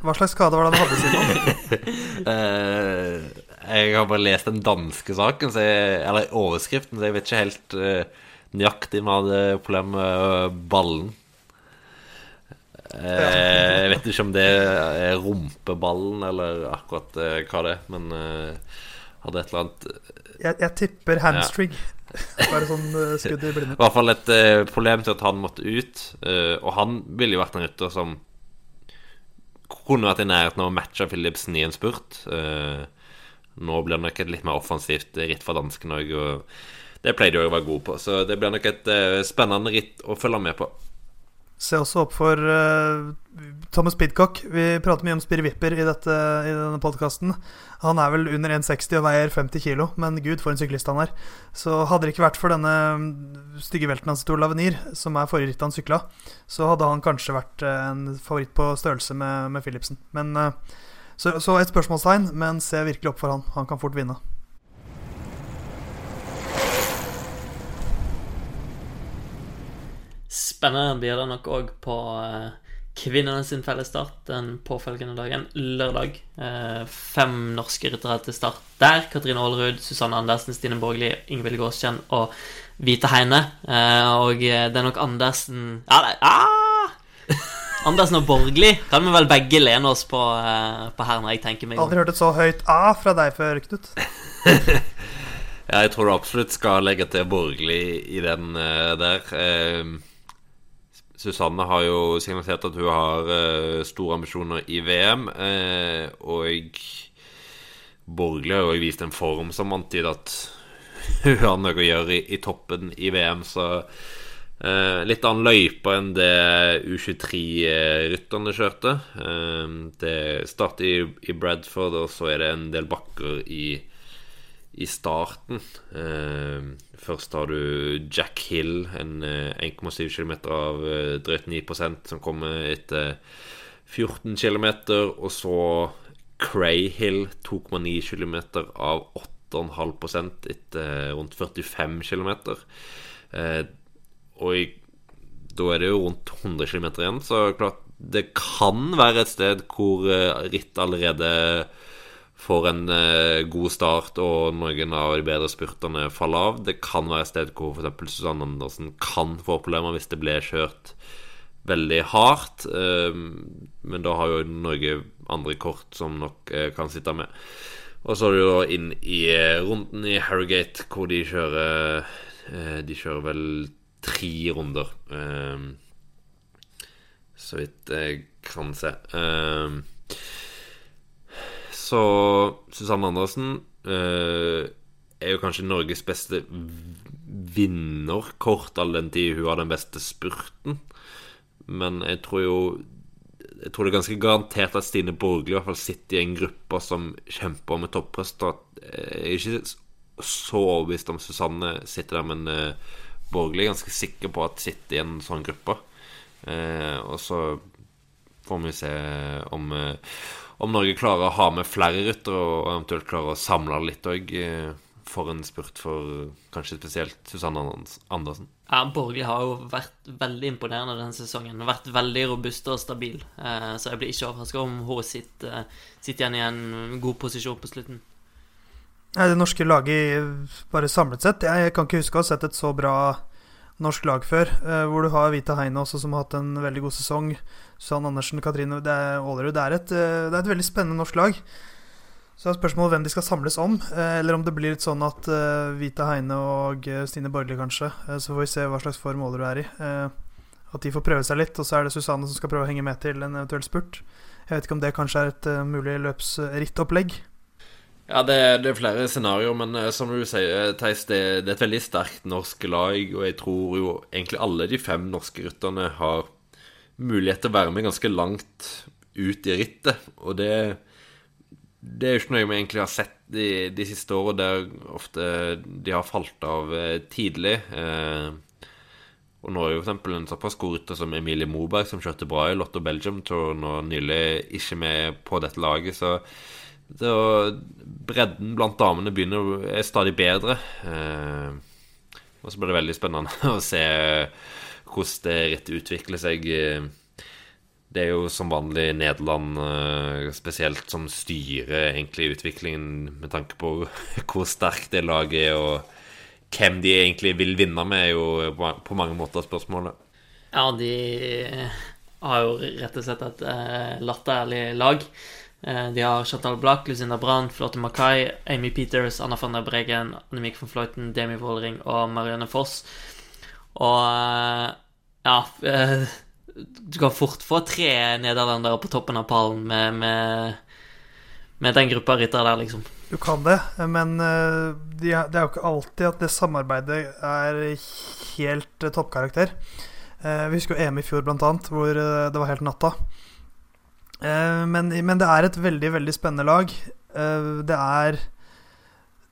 Hva slags skade var det han hadde, siden? <laughs> eh, jeg har bare lest den danske saken, så jeg, eller overskriften, så jeg vet ikke helt eh, nøyaktig om han hadde problemer med ballen. Eh, jeg vet ikke om det er rumpeballen eller akkurat eh, hva det er, men eh, hadde et eller annet Jeg, jeg tipper hamstring. <laughs> Bare sånn skudd i blinde. I hvert fall et problem til at han måtte ut. og han ville jo vært en rytter som kunne vært i nærheten av å matche Philipsen i en spurt. Nå blir det nok et litt mer offensivt ritt for dansken òg, og det pleide de å være gode på. Så det blir nok et spennende ritt å følge med på. Se også opp for uh, Thomas Pidcock. Vi prater mye om Spiri Vipper i, dette, i denne podkasten. Han er vel under 1,60 og veier 50 kg, men gud, for en syklist han er. Så hadde det ikke vært for denne mm, stygge velten hans til Olav Nier, som er forrige ritt han sykla, så hadde han kanskje vært eh, en favoritt på størrelse med, med Philipsen. Men, uh, så, så et spørsmålstegn, men se virkelig opp for han. Han kan fort vinne. Spennende blir det nok òg på eh, kvinnene sin fellesstart den påfølgende dagen, lørdag. Eh, fem norske ryttere til start der. Katrine Aalerud, Susanne Andersen, Stine Borgli, Ingvild Gåskjenn og Vite Heine. Eh, og det er nok Andersen Ja, det ah! Andersen og Borgli kan vi vel begge lene oss på, på her når jeg tenker meg om. Aldri hørt et så høyt A fra deg før, Knut. <laughs> Ja, jeg tror du absolutt skal legge til Borgli i den der. Eh, Susanne har jo signalisert at hun har uh, store ambisjoner i VM, Uh, og Borgli har jo vist en form som antyder at hun har noe å gjøre i, i toppen i VM, så uh, litt annen løype enn det U23-rytterne kjørte. Eh, det starter i, i Bradford, og så er det en del bakker i i starten. Eh, først har du Jack Hill, en eh, 1,7 km av eh, drøyt 9 som kommer etter 14 km. Og så Cray Hill, 2,9 km av 8,5% etter rundt 45 km. Eh, og i, da er det jo rundt 100 km igjen, så klart det kan være et sted hvor eh, ritt allerede får en eh, god start og noen av de bedre spurterne faller av. Det kan være et sted hvor f.eks. Susanne Andersen kan få problemer hvis det blir kjørt veldig hardt. Eh, men da har jo Norge andre kort som nok eh, kan sitte med. Og så er det jo inn i eh, runden i Harrogate, hvor de kjører eh, De kjører vel tre runder. eh, så vidt jeg kan se. Eh, så Susanne Andersen eh, er jo kanskje Norges beste vinnerkort, all den tid hun har den beste spurten. Men jeg tror jo jeg tror det er ganske garantert at Stine Borgli i hvert fall sitter i en gruppe som kjemper om et toppresultat. Jeg er ikke så overbevist om Susanne sitter der, men uh, Borgli er ganske sikker på at sitter i en sånn gruppe. Uh, og så får vi se om, uh, om Norge klarer å ha med flere ryttere, og eventuelt klarer å samle litt òg for en spurt for kanskje spesielt Susanne Andersen? Ja, Borgli har jo vært veldig imponerende denne sesongen. Har vært veldig robust og stabil. Eh, så jeg blir ikke overraska om hun sitter, sitter, igjen i en god posisjon på slutten. Ja, det norske laget bare samlet sett Jeg kan ikke huske å ha sett et så bra norsk lag før. Eh, hvor du har Vita Heine også, som har hatt en veldig god sesong. Susanne Andersen, Katrine Aalerud. Det, er et, eh, det er et veldig spennende norsk lag. Så er spørsmålet hvem de skal samles om, eh, eller om det blir litt sånn at Vita Heine og Stine Borgli kanskje. Så får vi se hva slags form Aalerud er i. at de får prøve seg litt, og så er det Susanne som skal prøve å henge med til en eventuell spurt. Jeg vet ikke om det kanskje er et mulig løpsrittopplegg. Ja, det, det, er flere scenarioer, men som du sier, Theis, det, det, er et veldig sterkt norsk lag. Og jeg tror jo egentlig alle de fem norske rytterne har mulighet til å være med ganske langt ut i rittet. Og det det er jo ikke noe vi egentlig har sett de, de siste årene, der ofte de har falt av eh, tidlig. Eh, og nå er jo f.eks. en såpass god rytter som Emilie Moberg, som kjørte bra i Lotto Belgium, tror nå nylig ikke med på dette laget. Så bredden blant damene begynner er stadig bedre. Eh, og så blir det veldig spennende <laughs> å se hvordan det rittet utvikler seg. Eh, det er jo som vanlig Nederland eh, spesielt som styrer egentlig utviklingen med tanke på <laughs> hvor sterkt det laget er, og hvem de egentlig vil vinne med, er jo på mange måter spørsmålet. Ja, de har jo rett og slett et latterlig lag. Uh, de har Chantal Black, Lucinda Brann, Flotte Mackay, Amy Peters, Anna van der Breggen, Annemiek van Fløyten, Demi Wollering og Marianne Foss. Og uh, ja du kan fort få tre nederlendere på toppen av pallen med, med, med den gruppa ryttere der, liksom. Du kan det, men det er jo ikke alltid at det samarbeidet er helt toppkarakter. Vi husker jo EM i fjor, blant annet, hvor det var helt natta. Men, men, det er et veldig, veldig spennende lag. det er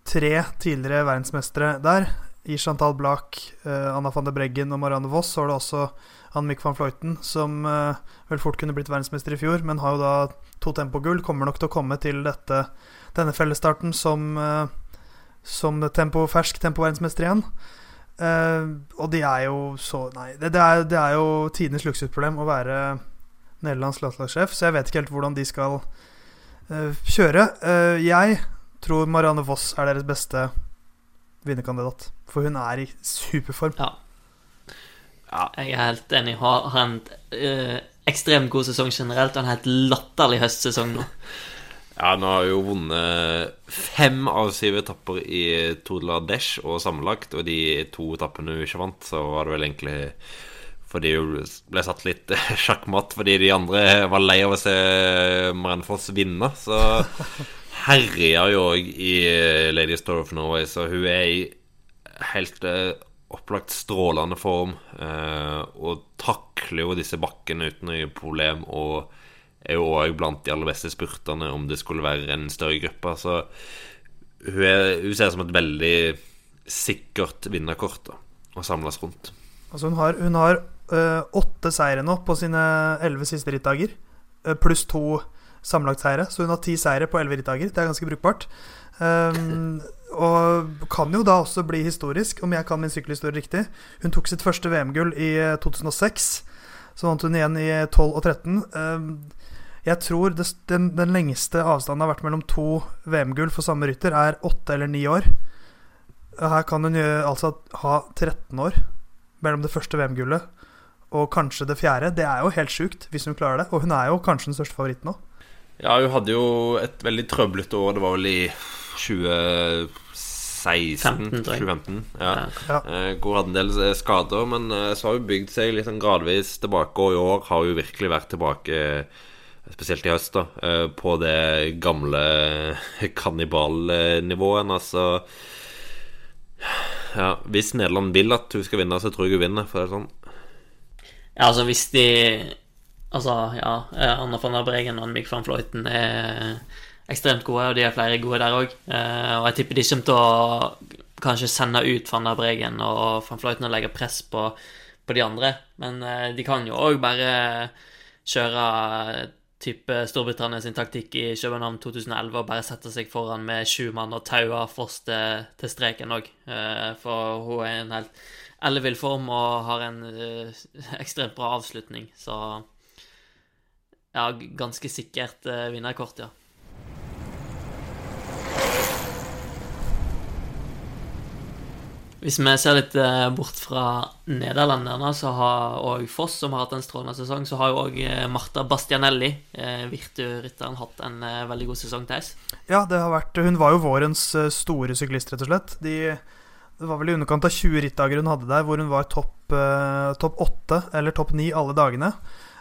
tre tidligere verdensmestere der. I Chantal Blak, Anna van de Breggen og Marianne Voss så har du også Annemiek van Fløyten, som vel fort kunne blitt verdensmester i fjor, men har jo da to tempogull. Kommer nok til å komme til dette, denne fellesstarten som, som tempo, fersk tempoverdensmester igjen. Og de er jo så Nei, det, er, det er, jo tidenes luksusproblem å være Nederlands landslagssjef, så jeg vet ikke helt hvordan de skal kjøre. jeg tror Marianne Voss er deres beste vinnerkandidat, for hun er i superform. Ja. Ja, jeg er helt enig. Har, har en uh, ekstremt god sesong generelt og en helt latterlig høstsesong nå. <laughs> Ja, nå har jo vunnet fem av syv etapper i Tour de la Deche og sammenlagt. Og de to etappene hun ikke vant, så var det vel egentlig fordi hun ble satt litt <laughs> sjakkmatt fordi de andre var lei av å se Marenfoss Foss vinne. Så <laughs> herja jo òg i Lady Store of Norway, så hun er i helt eh, opplagt strålende form. Eh, og takler jo disse bakkene uten noe problem. Og er jo òg blant de aller beste spurterne om det skulle være en større gruppe. Så hun, er, hun ser som et veldig sikkert vinnerkort å samles rundt. Altså hun har, hun har åtte seire nå på sine elleve siste rittdager, øh, pluss to sammenlagtseire. Så hun har ti seire på elleve rittdager. Det er ganske brukbart. Um, og kan jo da også bli historisk, om jeg kan min sykkelhistorie riktig. Hun tok sitt første VM-gull i 2006. Eh, så vant hun igjen i 12 og 13. Um, jeg tror det, den, den, lengste avstanden har vært mellom to VM-gull for samme rytter, er åtte eller ni år. Her kan hun altså ha 13 år mellom det første VM-gullet og kanskje det fjerde. Det er jo helt sjukt hvis hun klarer det. Og hun er jo kanskje den største favoritten nå. Ja, hun hadde jo et veldig trøblete år. Det var vel i 2016 2015. Ja. ja. Eh, hvor hadde en del eh, skader, men eh, så har hun bygd seg litt sånn gradvis tilbake. Og i år har hun virkelig vært tilbake, spesielt i høst, da, på det gamle kannibalnivået. Altså ja, Hvis Nederland vil at hun skal vinne, så tror jeg hun vinner. For det er sånn Ja, altså hvis de Altså, ja, Anna van der Bregen og Mick van Fløyten er ekstremt gode, og de er flere gode der òg. Og jeg tipper de kommer til å kanskje sende ut van der Bregen og van Fløyten og legge press på, på de andre. Men de kan jo òg bare kjøre type Storbritannia sin taktikk i København 2011 og bare sette seg foran med sju mann og taue Foss til, til streken òg. For hun er en helt ellevill form og har en <laughs> ekstremt bra avslutning, så ja, ganske sikkert uh, vinnerkort, ja. Hvis vi ser litt uh, bort fra nederlenderne, så har og Foss, som har hatt en strålende sesong, så har jo òg uh, Marta Bastianelli, uh, Virtu-rytteren, hatt en veldig god sesong, Theis. Ja, det har vært Hun var jo vårens store syklist, rett og slett. De, det var vel i underkant av 20 rittdager hun hadde der, hvor hun var topp top 8 eller topp 9 alle dagene.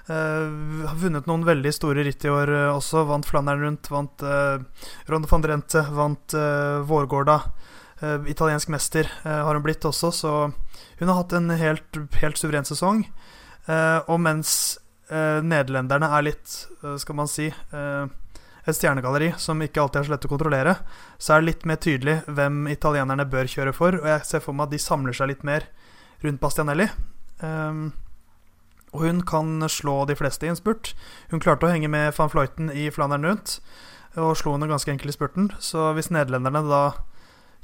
Eh, har vunnet noen veldig store ritt i år eh, også. Vant Flandern rundt, vant eh, Ronde van Drenthe, vant uh, Vårgårda. italiensk mester har hun blitt også, så hun har hatt en helt, helt suveren sesong. og mens nederlenderne er litt, skal man si et stjernegalleri som ikke alltid er så lett å kontrollere, så er det litt mer tydelig hvem italienerne bør kjøre for. Og jeg ser for meg at de samler seg litt mer rundt Bastianelli. Um, og hun kan slå de fleste i en spurt. Hun klarte å henge med van Fløyten i Flandern rundt, og slo henne ganske enkelt i spurten. Så hvis nederlenderne da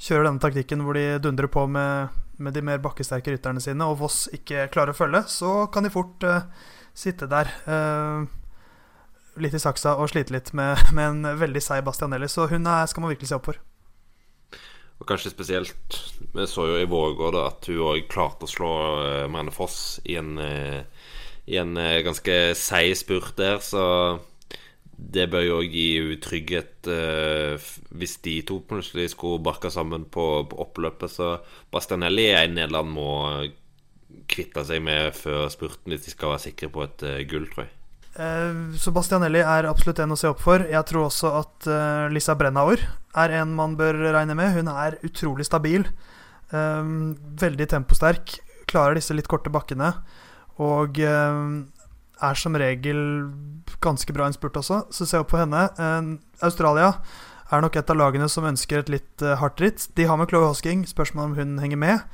kjører denne taktikken hvor de dundrer på med, med de mer bakkesterke rytterne sine, og Voss ikke klarer å følge, så kan de fort uh, sitte der uh, litt i saksa og slite litt med, <laughs> med en veldig seig Bastianelli. Så hun er, skal man virkelig se opp for. Og kanskje spesielt Vi så jo i Vårgård at hun òg klarte å slå uh, Marianne Foss i en uh, i en uh, ganske seig spurt der, så det bør jo gi henne trygghet hvis de to plutselig skulle barke sammen på, på oppløpet. Så Bastianelli er en Nederland må kvitte seg med før spurten hvis de skal være sikre på et gull, tror jeg. Eh, så Bastianelli er absolutt en å se opp for. Jeg tror også at uh, Lisa Brennauer er en man bør regne med. Hun er utrolig stabil. Um, veldig temposterk. Klarer disse litt korte bakkene. Og eh, er som regel ganske bra innspurt også, så se opp på henne. Australia er nok et av lagene som ønsker et litt hardt ritt. De har med Chloé Hosking, spørsmål om hun henger med.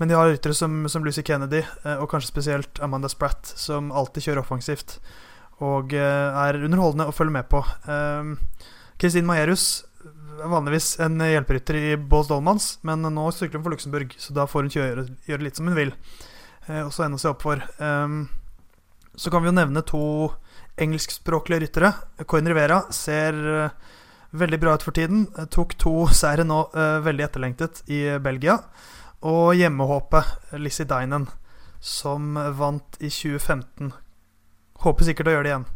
Men de har ryttere som, som Lucy Kennedy, og kanskje spesielt Amanda Spratt, som alltid kjører offensivt. Og uh, er underholdende å følge med på. Kristin Majerus er vanligvis en hjelperytter i Bås Dolmans, men nå sykler hun for Luxembourg, så da får hun gjøre, gjøre litt som hun vil. Og så ender hun seg opp for. Um, så kan vi jo nevne to engelskspråklige ryttere. Coin Rivera ser veldig bra ut for tiden. Tok to seire nå, veldig etterlengtet, i Belgia. Og hjemmehåpet Lizzie Dinen, som vant i 2015. Håper sikkert å gjøre det igjen.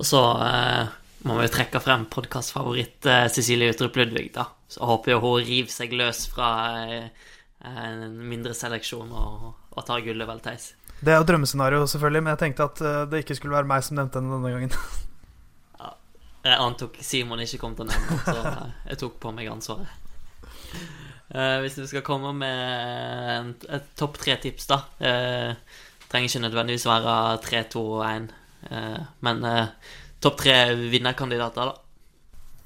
Og så eh, må vi trekke frem podkastfavoritt Cecilie Utrup Ludvig, da. Så håper jeg hun river seg løs fra en mindre seleksjon og og tar gullet, vel, Theis? Det er jo drømmescenario, selvfølgelig, men jeg tenkte at uh, det ikke skulle være meg som nevnte henne denne gangen. <laughs> ja, jeg antok Simon ikke kom til å nevne så jeg tok på meg ansvaret. Uh, hvis du skal komme med en, et topp tre-tips, da uh, Trenger ikke nødvendigvis være 3, 2 og 1, men topp tre vinnerkandidater, da?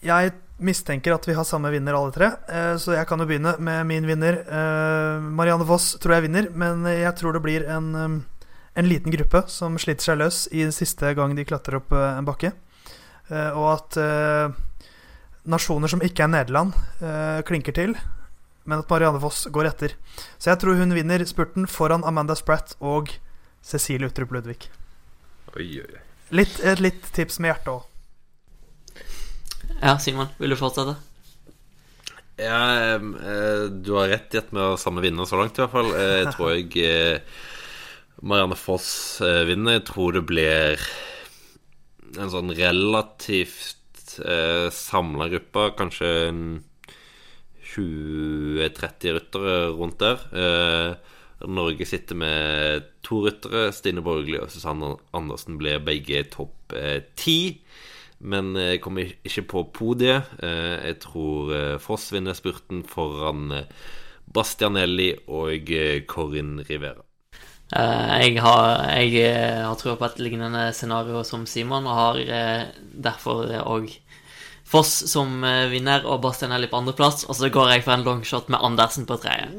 Jeg mistenker at vi har samme vinner alle tre, eh, så jeg kan jo begynne med min vinner. Eh, Marianne Voss tror jeg vinner, men jeg tror det blir en, eh, en liten gruppe som sliter seg løs i siste gang de klatrer opp en bakke. Og at nasjoner som ikke er Nederland, klinker til, men at Marianne Voss går etter. Så jeg tror hun vinner spurten foran Amanda Spratt og Cecilie Utrup Ludvig. Oi, oi. Litt, et litt tips med hjertet òg. Ja, Simon, vil du fortsette? Ja, eh, du har rett i at vi har samme vinner så langt, i hvert fall. Eh, jeg tror jeg eh, Marianne Foss vinner. Jeg tror det blir en sånn relativt eh, samla gruppe. Kanskje 20-30 ryttere rundt der. Norge sitter med to ryttere. Stine Borgli og Susanne Andersen blir begge topp ti. Men jeg kommer ikke på podiet. Eh, jeg tror eh, Foss vinner spurten foran eh, Bastianelli og Corin Rivera. Eh, jeg har, jeg eh, har trua på et lignende scenario som Simon, og har eh, derfor òg Foss som eh, vinner og Bastianelli på andreplass. Og så går jeg for en longshot med Andersen på tredje.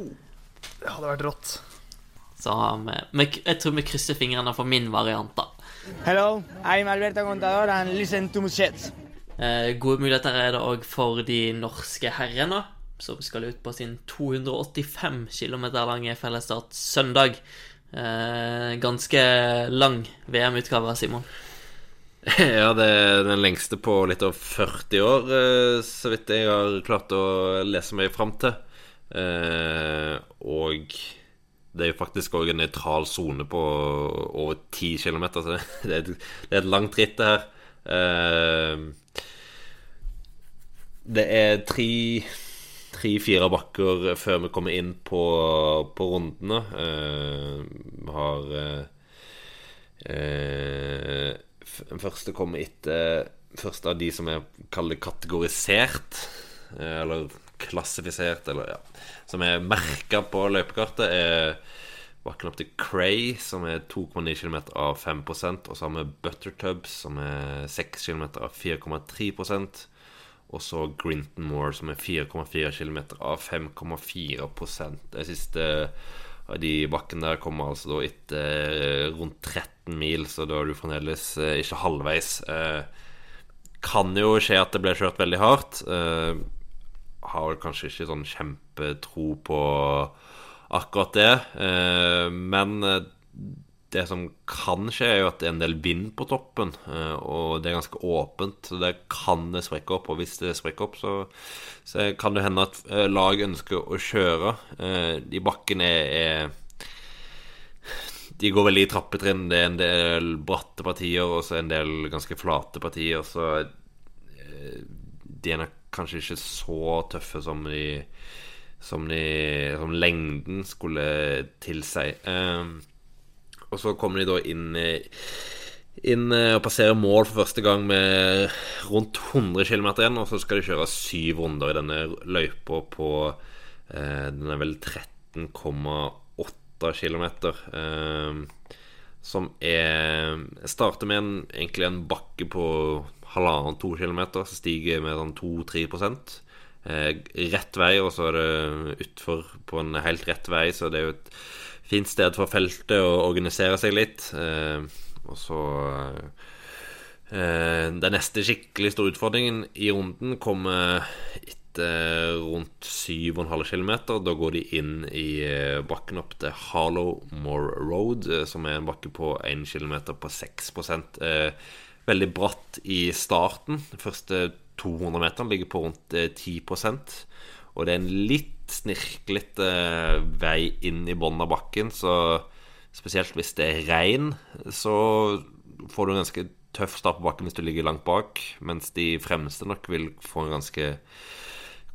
Det hadde vært rått. Så vi, jeg tror vi krysser fingrene for min variant, da. Hello, I'm Alberto Contador and listen to. Eh, gode muligheter er det òg for de norske herrene, som skal ut på sin 285 km lange fellesstart søndag. Eh, ganske lang VM-utgave, Simon. <laughs> Ja, det er den lengste på litt over 40 år, eh, så vidt jeg har klart å lese meg fram til. Eh, og det er jo faktisk òg en nøytral sone på over 10 km, så <laughs> det er, et, det er et langt ritt, det her. Eh, det er tre tre-fire bakker før vi kommer inn på, på rundene. Eh, vi har eh, eh, Den første kommer etter Første av de som er kategorisert, eh, eller klassifisert, eller ja Som er merka på løypekartet, er bakken opp til Cray, som er 2,9 km av 5 og så har vi Buttertubs, som er 6 km av 4,3% og så Grinton Moor, som er 4,4 km av 5,4 De siste av de bakkene der kommer altså da etter eh, rundt 13 mil, så da er du fremdeles eh, ikke halvveis. Eh, kan jo skje at det blir kjørt veldig hardt. Har vel kanskje ikke sånn kjempetro på akkurat det, men det som kan skje, er jo at det er en del vind på toppen, eh, og det er ganske åpent. Så det kan det sprekke opp, og hvis det sprekker opp, så, kan det hende at eh, lag ønsker å kjøre. Eh, de bakkene er, De går veldig i trappetrinn. Det er en del bratte partier og så en del ganske flate partier, så de er nok kanskje ikke så tøffe som de som, de, som lengden skulle tilsi. Um, og så kommer de da inn, inn eh, og passerer mål for første gang med rundt 100 km igjen. Og så skal de kjøre syv runder i denne løypa på eh, Den er vel 13,8 km. Eh, som er Starter med en, egentlig en bakke på halvannen-to kilometer, så stiger med sånn 2-3 eh, Rett vei, og så er det utfor på en helt rett vei, så det er jo et fint sted for feltet å organisere seg litt. Eh, og så eh, Den neste skikkelig store utfordringen i runden kommer etter rundt 7,5 km. Da går de inn i eh, bakken opp til Harlowmore Road, som er en bakke på 1 km på 6 Veldig bratt i starten. De første 200 meterne ligger på rundt 10% Og det er en litt snirklete vei inn i bunnen av bakken, så spesielt hvis det er regn, så får du en ganske tøff start på bakken hvis du ligger langt bak, mens de fremste nok vil få en ganske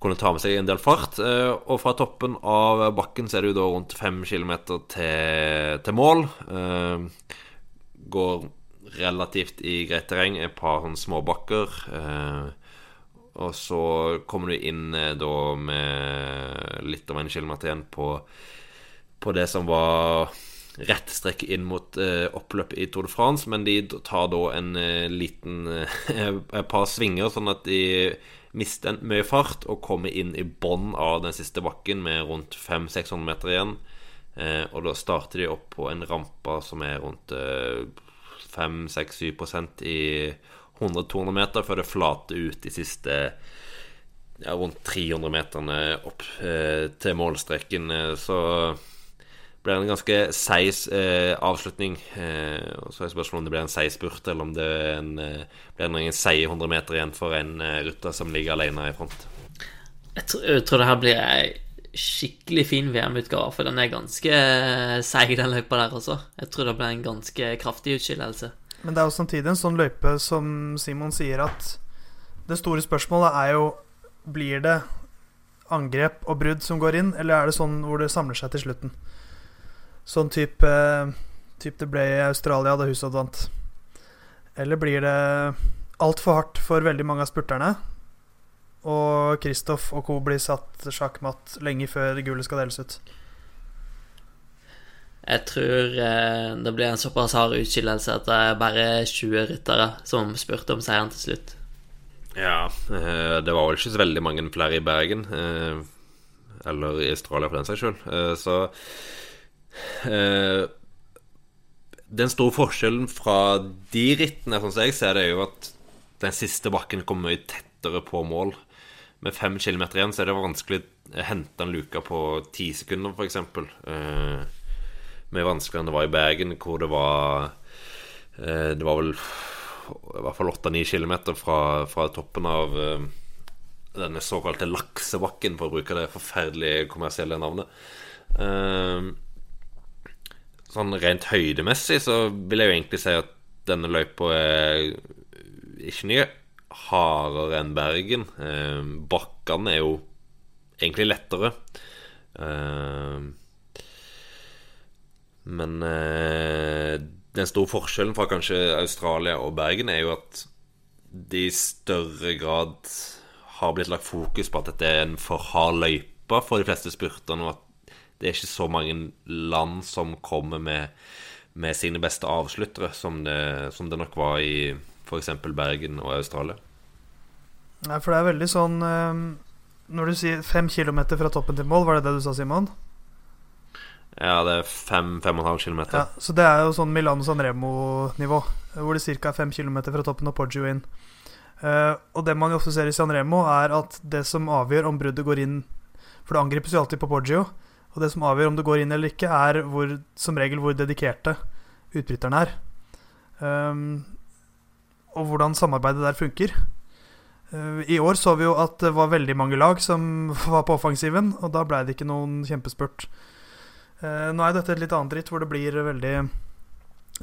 kunne ta med seg en del fart. Eh, og fra toppen av bakken så er det jo da rundt fem kilometer til, til mål. Eh, går relativt i greit terreng, et par små småbakker. Eh, og så kommer du inn eh, da med litt over en kilometer igjen på, på det som var rett strekk inn mot eh, oppløpet i Tour de France, men de tar da en eh, liten eh, et par svinger, sånn at de mister mye fart og kommer inn i bånn av den siste bakken med rundt 500-600 meter igjen. Eh, og da starter de opp på en rampe som er rundt 5-6-7% i 100-200 meter før det flater ut de siste ja, rundt 300 meterne opp eh, til målstreken. Eh, så blir det en ganske seig eh, avslutning. Eh, og Så er spørsmålet om det blir en seig spurt, eller om det eh, blir en seige 100 meter igjen for en eh, rytter som ligger alene i front. Jeg tror, jeg tror det her blir ei skikkelig fin VM-utgave, for den er ganske seig, den løypa der også. Jeg tror det ble en ganske kraftig utskillelse. Men det er jo samtidig en sånn løype som Simon sier, at det store spørsmålet er jo Blir det angrep og brudd som går inn, eller er det sånn hvor det samler seg til slutten? Sånn type, type det ble i Australia da Hushovd vant. Eller blir det altfor hardt for veldig mange av spurterne? Og Kristoff og co. blir satt sjakkmatt lenge før gullet skal deles ut? Jeg tror eh, det blir en såpass hard utskillelse at det er bare 20 ryttere som spurte om seieren til slutt. Ja, eh, det var vel ikke så veldig mange flere i Bergen. Eh, eller i Australia, for den saks skyld. Så eh, Den store forskjellen fra de rittene, sånn som jeg ser det, er jo at den siste bakken kommer mye tettere på mål. Med fem kilometer igjen så er det vanskelig å hente en luke på ti sekunder, f.eks. Eh, mer vanskeligere enn det var i Bergen, hvor det var eh, Det var vel i hvert fall 8-9 km fra, fra, toppen av eh, denne såkalte laksebakken, for å bruke det forferdelige kommersielle navnet. Eh, sånn rent høydemessig så vil jeg jo egentlig si at denne løypa er ikke mye hardere enn Bergen. Uh, bakkene er jo egentlig lettere. men den store forskjellen fra kanskje Australia og Bergen er jo at det i større grad har blitt lagt fokus på at dette er en for hard løype for de fleste spurterne, og at det er ikke så mange land som kommer med, med sine beste avsluttere, som det, som det nok var i f.eks. Bergen og Australia. Nei, for det er veldig sånn eh, Når du sier fem kilometer fra toppen til mål, var det det du sa, Simon? Ja, det er fem, fem og en halv kilometer. Ja, så det er jo sånn Milano San Remo-nivå, hvor det ca. er fem kilometer fra toppen av Poggio inn. Uh, og det man jo ofte ser i San Remo, er at det som avgjør om bruddet går inn For det angripes jo alltid på Poggio, og det som avgjør om det går inn eller ikke, er hvor, som regel hvor dedikerte utbryteren er. Um, og hvordan samarbeidet der funker. Uh, I år så vi jo at det var veldig mange lag som <laughs> var på offensiven, og da blei det ikke noen kjempespurt. Uh, nå er dette et litt annet ritt hvor det blir veldig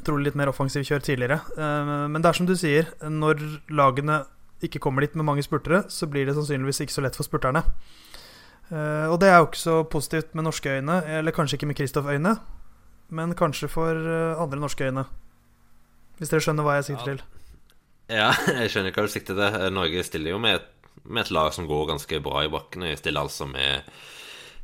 trolig litt mer offensiv kjør tidligere. Uh, men det er som du sier, når lagene ikke kommer dit med mange spurtere, så blir det sannsynligvis ikke så lett for spurterne. Og det er jo ikke så positivt med norske øyne, eller kanskje ikke med Kristoff-øyne, men kanskje for andre norske øyne. Hvis dere skjønner hva jeg sikter til. Ja, <laughs> jeg skjønner hva du sikter til. Norge stiller jo med et, med et lag som går ganske bra i bakkene. Jeg stiller altså med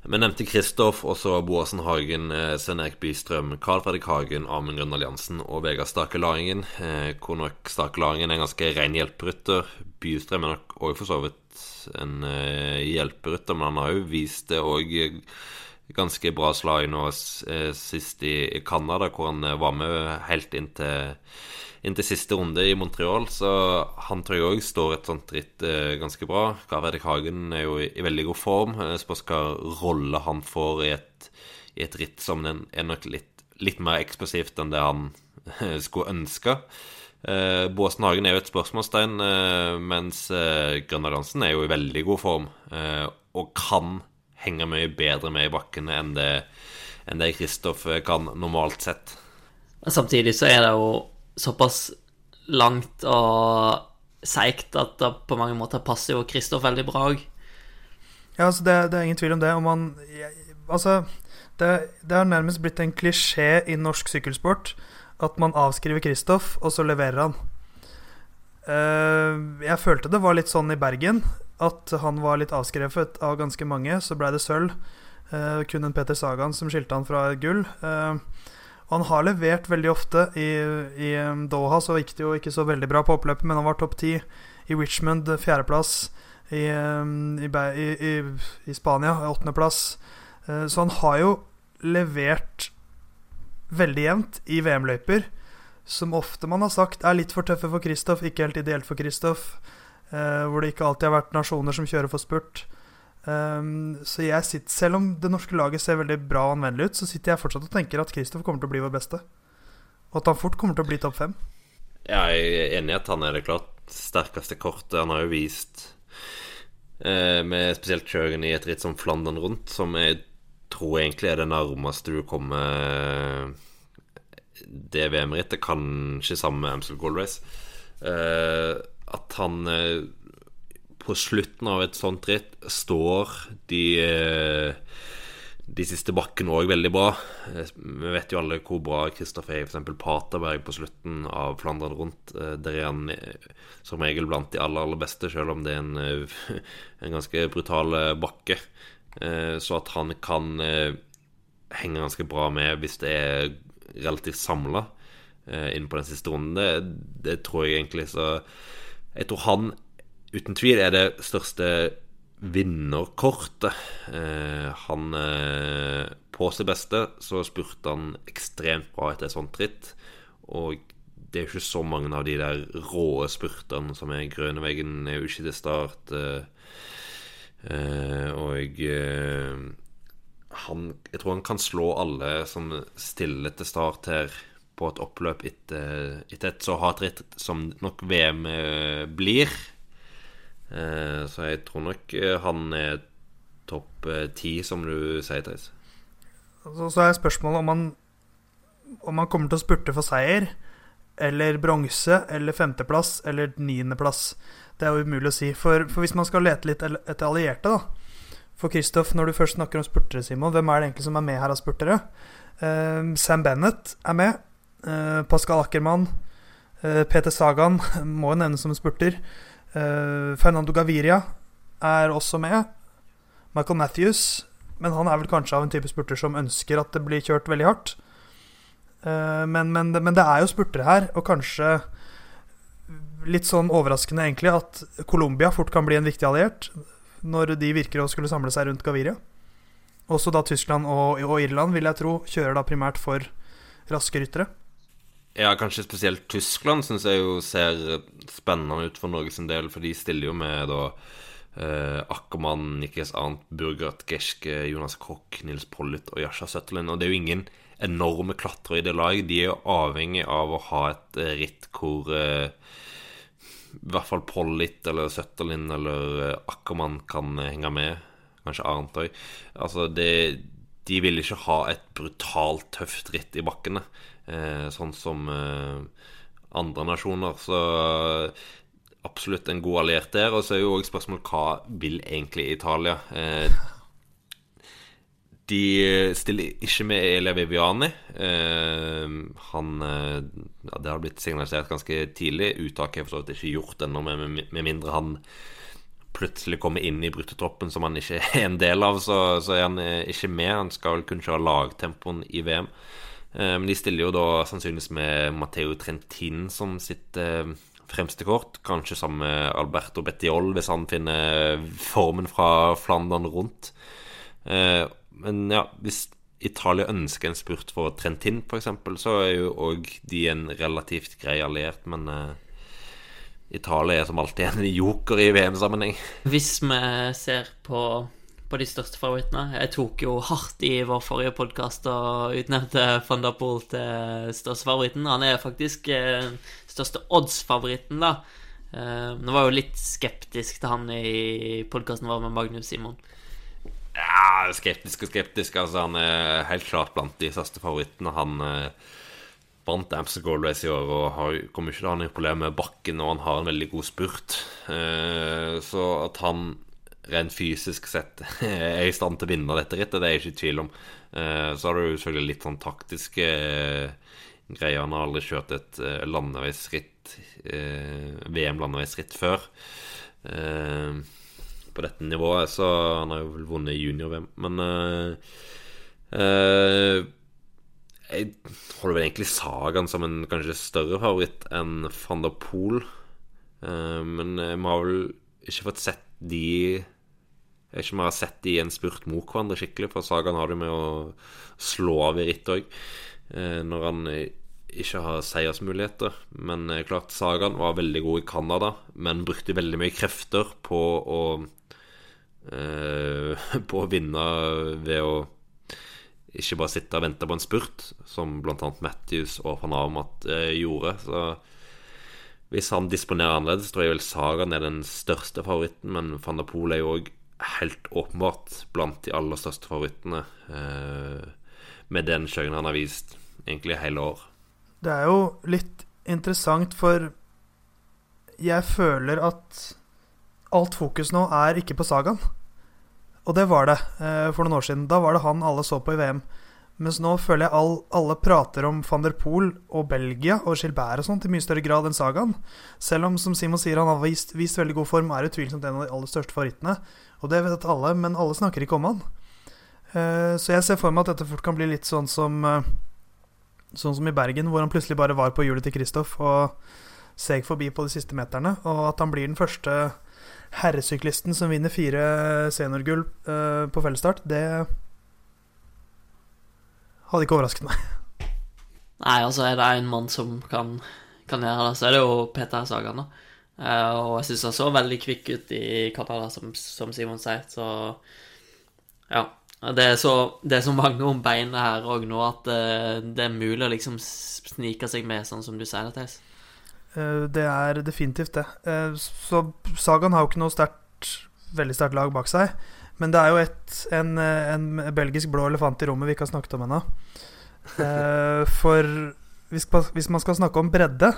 vi nevnte Kristoff, og så Boasen Hagen, eh, Svein Erik Bystrøm, Carl Fredrik Hagen, Amund Grønn Alliansen og Vegard Stake Laringen. Eh, hvor nok Stake Laringen er en ganske ren hjelperytter. Bystrøm er nok òg for så vidt en eh, hjelperytter, men han har jo vist det òg ganske bra slag nå eh, sist i, Canada, hvor han eh, var med helt inn til inntil siste runde i Montreal, så han tror jeg òg står et sånt ritt eh, ganske bra. Karl Hagen er jo i, i, veldig god form. Eh, Spørs hva rolle han får i et, i et ritt som er nok litt, litt, mer eksplosivt enn det han eh, skulle ønske. Eh, Båsen Hagen er jo et spørsmålstegn, eh, mens eh, Grønner Hansen er jo i veldig god form eh, og kan henge mye bedre med i bakkene enn det, enn det Kristoff kan normalt sett. Samtidig så er det jo såpass langt og seigt at det på mange måter passer jo Kristoff veldig bra òg. Ja, altså det, det, er ingen tvil om det. Om man Altså, det, har nærmest blitt en klisjé i norsk sykkelsport at man avskriver Kristoff, og så leverer han. Uh, jeg følte det var litt sånn i Bergen, at han var litt avskrevet av ganske mange. Så blei det sølv. Uh, kun en Peter Sagan som skilte han fra gull. Uh, han har levert veldig ofte. I, i um, Doha så gikk det jo ikke så veldig bra på oppløpet, men han var topp ti. I Richmond fjerdeplass. I, um, i, i, i Spania åttendeplass. Uh, så han har jo levert veldig jevnt i VM-løyper, som ofte man har sagt er litt for tøffe for Kristoff, ikke helt ideelt for Kristoff. Uh, hvor det ikke alltid har vært nasjoner som kjører for spurt. Um, så jeg sitter, selv om det norske laget ser veldig bra og anvendelig ut, så sitter jeg fortsatt og tenker at Kristoff kommer til å bli vår beste. Og at han fort kommer til å bli topp fem. Jeg er enig i at han er det klart sterkeste kortet. Han har jo vist, eh, med spesielt kjøringen i et ritt som Flandern rundt, som jeg tror egentlig er det nærmeste du kommer det VM-rittet, kanskje sammen med Amstel Gold Race. Eh, at han eh, på slutten av et sånt ritt står de eh, de siste bakkene òg veldig bra. Eh, vi vet jo alle hvor bra Kristoffer er f.eks. Paterberg på slutten av Flandern rundt. Eh, der er han som regel blant de aller, aller beste, selv om det er en, <laughs> en ganske brutal bakke. Så at han kan henge ganske bra med hvis det er relativt samla inn på den siste runden. Det, det tror jeg egentlig. Så jeg tror han uten tvil er det største vinnerkortet. Eh, han eh, På sitt beste så spurte han ekstremt bra etter et sånt ritt. Og det er jo ikke så mange av de der råe spurtene som er Grøneveggen er jo ikke til start. Eh, eh, og eh, han Jeg tror han kan slå alle som stiller til start her på et oppløp etter, etter et så hardt ritt som nok VM eh, blir. Eh, så jeg tror nok eh, han er topp ti, som du sier, Theis. Så, så er spørsmålet om han, om han kommer til å spurte for seier, eller bronse, eller femteplass, eller niendeplass. Det er jo umulig å si. For, for, hvis man skal lete litt etter allierte, da For Kristoff, når du først snakker om spurtere, Simon, hvem er det egentlig som er med her av spurtere? Uh, Sam Bennett er med. Uh, Pascal Ackermann. Uh, Peter Sagan <laughs> må jo nevnes som en spurter. Fernando Gaviria er også med. Michael Matthews. Men han er vel kanskje av en type spurter som ønsker at det blir kjørt veldig hardt. Men, men, men, det er jo spurtere her, og kanskje litt sånn overraskende egentlig at Colombia fort kan bli en viktig alliert når de virker å skulle samle seg rundt Gaviria. Også da Tyskland og, og Irland, vil jeg tro, kjører da primært for raske ryttere. Ja, kanskje spesielt Tyskland syns jeg jo ser spennende ut for Norges del, for de stiller jo med da eh, Ackermann, Niklas Arnt, Burgert Geske, Jonas Koch, Nils Pollitt og Jasha Søtterlin. Og det er jo ingen enorme klatrere i det lag. De er jo avhengig av å ha et eh, ritt hvor eh, i hvert fall Pollitt eller Søtterlin eller Akkermann Ackermann kan eh, henge med. Kanskje Arnt òg. Altså, det, de vil ikke ha et brutalt tøft ritt i bakkene, eh, sånn som eh, andre nasjoner. Så absolutt en god alliert der. Og så er jo òg spørsmålet hva vil egentlig Italia? Eh, de stiller ikke med Elia Viviani. Eh, han eh, ja, Det har blitt signalisert ganske tidlig. Uttaket er for så vidt ikke gjort ennå, med, mindre han plutselig kommer inn i bruttotroppen som han ikke er en del av, så, så er han eh, ikke med. Han skal vel kun kjøre lagtempoen i VM. Eh, men de stiller jo da sannsynligvis med Matteo Trentin som sitt eh, fremste kort. Kanskje sammen med Alberto Bettiol, hvis han finner formen fra Flandern rundt. Eh, men ja, hvis Italia ønsker en spurt for Trentin, f.eks., så er jo òg de en relativt grei alliert, men Italia er som alltid en joker i VM-sammenheng. Hvis vi ser på, på, de største favorittene Jeg tok jo hardt i vår forrige podkast og utnevnte van der Poel til største favoritten. Han er faktisk uh, største odds-favoritten, da. Uh, nå var jeg jo litt skeptisk til han i podkasten vår med Magnus Simon. Ja, skeptisk og skeptisk. Altså, han er helt klart blant de største favorittene. Han eh, vant Amster Gold Race i år og har, kommer ikke til å ha noe problem med bakken, og han har en veldig god spurt. Eh, så at han rent fysisk sett <laughs> er i stand til å vinne dette rittet, det er jeg ikke i tvil om. Eh, så har du selvfølgelig litt sånn taktiske eh, greier. Han har aldri kjørt et eh, landeveisritt, VM-landeveisritt før. På dette nivået, så han har jo vel vunnet junior-VM. Men jeg holder vel egentlig Sagaen som en kanskje større favoritt enn van der Poel. Men vi har vel ikke fått sett de ikke om har sett de i en spurt mot hverandre skikkelig, for Sagaen har det med å slå av i ritt òg. Når han ikke har seiersmuligheter. Men klart, Sagaen var veldig god i Canada, men brukte veldig mye krefter på å Eh, <laughs> på å vinne ved å ikke bare sitte og vente på en spurt, som bl.a. Matthews og van Avermaet eh, gjorde. Så hvis han disponerer annerledes, tror jeg vel Sagan er den største favoritten. Men van der Poel er jo òg helt åpenbart blant de aller største favorittene. Eh, med den kjøringen han har vist egentlig hele år. Det er jo litt interessant, for jeg føler at alt fokus nå er ikke på Sagaen. Og det var det eh, for noen år siden. Da var det han alle så på i VM. Mens nå føler jeg all, alle prater om van der Poel og Belgia og Gilbert og sånt i mye større grad enn Sagaen. Selv om, som Simon sier, han har vist, vist veldig god form, er utvilsomt en av de aller største favorittene. Og det vet alle, men alle snakker ikke om han. Eh, så jeg ser for meg at dette fort kan bli litt sånn som eh, Sånn som i Bergen, hvor han plutselig bare var på hjulet til Kristoff og seg forbi på de siste meterne. Og at han blir den første herresyklisten som vinner fire seniorgull eh, på fellesstart, det hadde ikke overrasket meg. Nei, altså er det en mann som kan, kan gjøre det, så er det jo Peter Sagan, da. Eh, og jeg syns han så veldig kvikk ut i Canada, som, som Simon sier, så ja. Det er, så, det er så mange om beinet her òg nå at uh, det er mulig å liksom snike seg med, sånn som du sier det, Theis. Uh, det er definitivt det. Så Sagan har jo ikke noe sterkt, veldig sterkt lag bak seg. Men det er jo et, en, en belgisk blå elefant i rommet vi ikke har snakket om ennå. Eh, For hvis, hvis man skal snakke om bredde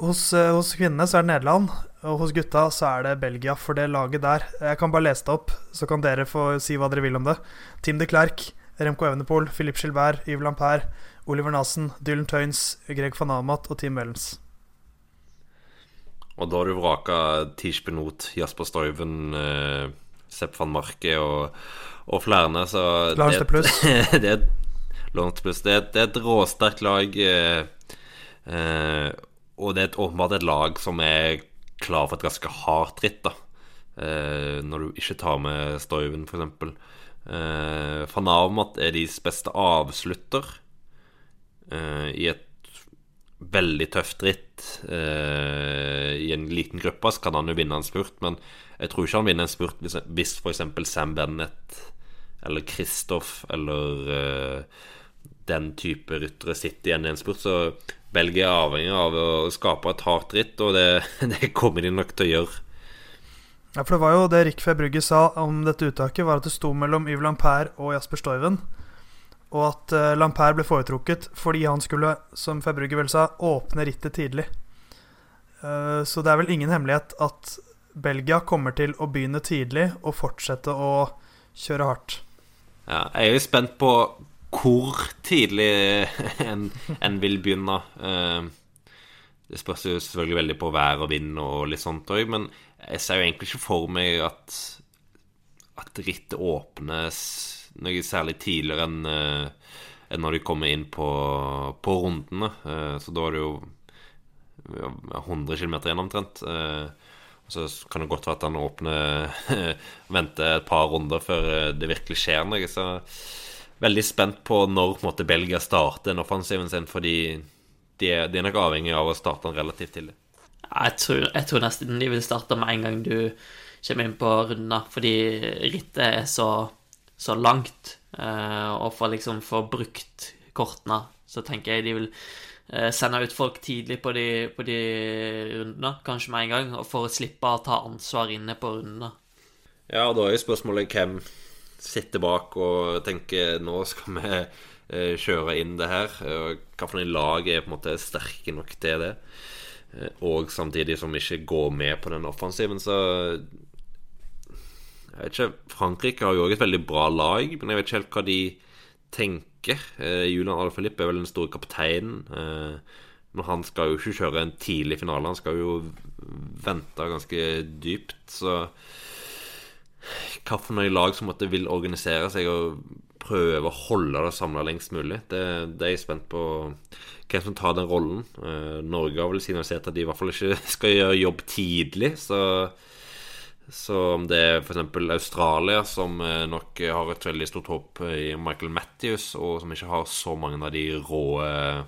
hos, eh, hos kvinnene så er det Nederland, og hos gutta så er det Belgia. For det laget der Jeg kan bare lese det opp, så kan dere få si hva dere vil om det. Tim de Klerk, Remco Evenepool, Philippe Gilbert, Yves Lampert, Oliver Nassen, Dylan Tøynes, Greg van Amat og Team Wellens. Og da har du vraka Tish Benot, Jasper Stuyven, eh, Sepp van Marke og, og flere. Så Lars det- <laughs> pluss. Det Plus. Det det er et råsterkt lag. Eh, eh, og det er et, åpenbart et lag som er klar for et ganske hardt ritt, da. Eh, når du ikke tar med Stuyven, f.eks. Eh, van Avmat er deres beste avslutter eh, i et veldig tøft ritt eh, i en liten gruppe, så kan han jo vinne en spurt. Men jeg tror ikke han vinner en spurt hvis, hvis f.eks. Sam Bennett eller Kristoff eller eh, den type ryttere sitter igjen i en spurt. Så Belgia er avhengig av å skape et hardt ritt, og det, <laughs> det kommer de nok til å gjøre. Ja, for det var jo det Rick Februgge sa om dette uttaket, var at det sto mellom Yves Per og Jasper Stuyven. Og at uh, Lampert ble foretrukket fordi han skulle, som Februgge vel sa, åpne rittet tidlig. Eh, så det er vel ingen hemmelighet at Belgia kommer til å begynne tidlig og fortsette å kjøre hardt. Ja, jeg er jo spent på hvor tidlig <laughs> en, en vil begynne. Eh, Det spørs jo selvfølgelig veldig på vær og vind og litt sånt òg, men jeg ser jo egentlig ikke for meg at at rittet åpnes noe særlig tidligere enn eh, enn når de kommer inn på, på rundene. Eh, så da er det jo ja, 100 km igjen omtrent. Eh, så kan det godt være at han åpner <laughs> Venter et par runder før det virkelig skjer noe. Så veldig spent på når på måte, Belgia starter den offensiven sin, fordi de de er nok avhengig av å starte den relativt tidlig. Jeg tror, jeg tror nesten de vil starte med en gang du kommer inn på rundene, fordi rittet er så, så langt. eh, Og for liksom få brukt kortene, så tenker jeg de vil eh, sende ut folk tidlig på de, på de rundene, kanskje med en gang, og for å slippe å ta ansvar inne på rundene. Ja, og da er jo spørsmålet hvem sitter bak og tenker nå skal vi eh, kjøre inn det her. Og en lag er på en måte sterke nok til det. Og samtidig som ikke går med på den offensiven, så Jeg vet ikke, Frankrike har jo òg et veldig bra lag, men jeg vet ikke helt hva de tenker. Eh, Julian Alaphilippe er vel den store kapteinen. Eh, men han skal jo ikke kjøre en tidlig finale, han skal jo vente ganske dypt. Så noen lag som måtte vil organisere seg og prøve å holde det samla lengst mulig. Det, det er jeg spent på hvem som tar den rollen. Eh, Norge har vel signalisert at de i hvert fall ikke <laughs> skal gjøre jobb tidlig, så så om det er f.eks. Australia, som eh, nok har et veldig stort håp i Michael Matthews, og som ikke har så mange av de rå eh,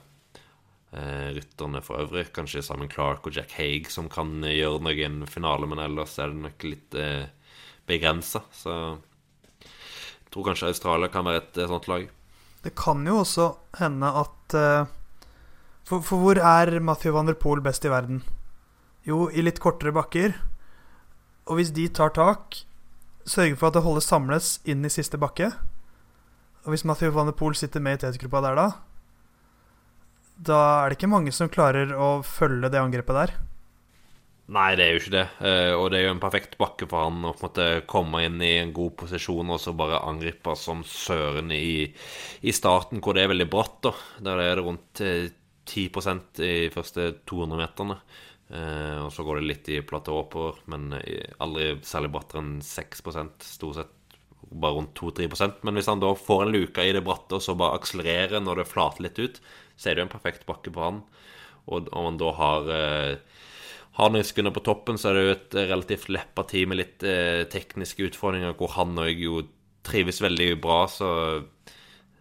rytterne for øvrig, kanskje Simon Clark og Jack Haig, som kan gjøre noe i en finale, men ellers er det nok litt eh, begrensa. Så jeg tror kanskje Australia kan være et eh, sånt lag. Det kan jo også hende at eh, for, for hvor er Matthew van der Poel best i verden? Jo, i litt kortere bakker. Og hvis de tar tak, sørger for at det holdes samles inn i siste bakke Og hvis Mathieu van der Poel sitter med i tetgruppa der da, da er det ikke mange som klarer å følge det angrepet der. Nei, det er jo ikke det. Eh, og det er jo en perfekt bakke for han å på en måte komme inn i en god posisjon og så bare angripe som søren i, i starten, hvor det er veldig bratt. da Der er det rundt eh, 10 i første 200 meterne. Eh, og så går det litt i platå oppover, men eh, aldri særlig brattere enn 6% stort sett bare rundt 2-3% Men hvis han da får en luke i det bratte og så bare akselererer når det flater litt ut, så er det jo en perfekt bakke på han. Og om han da har eh, har noen sekunder på toppen, så er det jo et relativt leppa tid med litt eh, tekniske utfordringer, hvor han òg jo trives veldig bra, så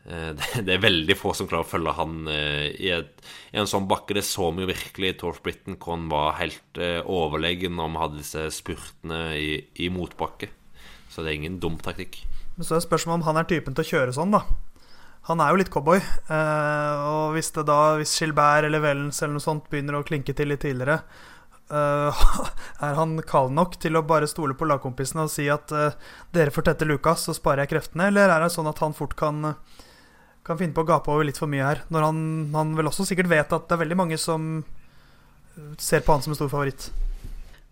<laughs> det, er veldig få som klarer å følge han eh, i, et, i, en sånn bakke. Det så vi jo virkelig i Torf Britten, hvor han var helt eh, overlegen når vi hadde disse spurtene i, i motbakke. Så det er ingen dum taktikk. Men så er spørsmålet om han er typen til å kjøre sånn, da. Han er jo litt cowboy. Eh, og hvis det da, hvis Gilbert eller Wellens eller noe sånt begynner å klinke til litt tidligere, <laughs> er han kald nok til å bare stole på lagkompisene og si at dere får tette Lukas, så sparer jeg kreftene? Eller er det sånn at han fort kan, kan finne på å gape over litt for mye her? Når han, han, vel også sikkert vet at det er veldig mange som eh, ser på han som en stor favoritt.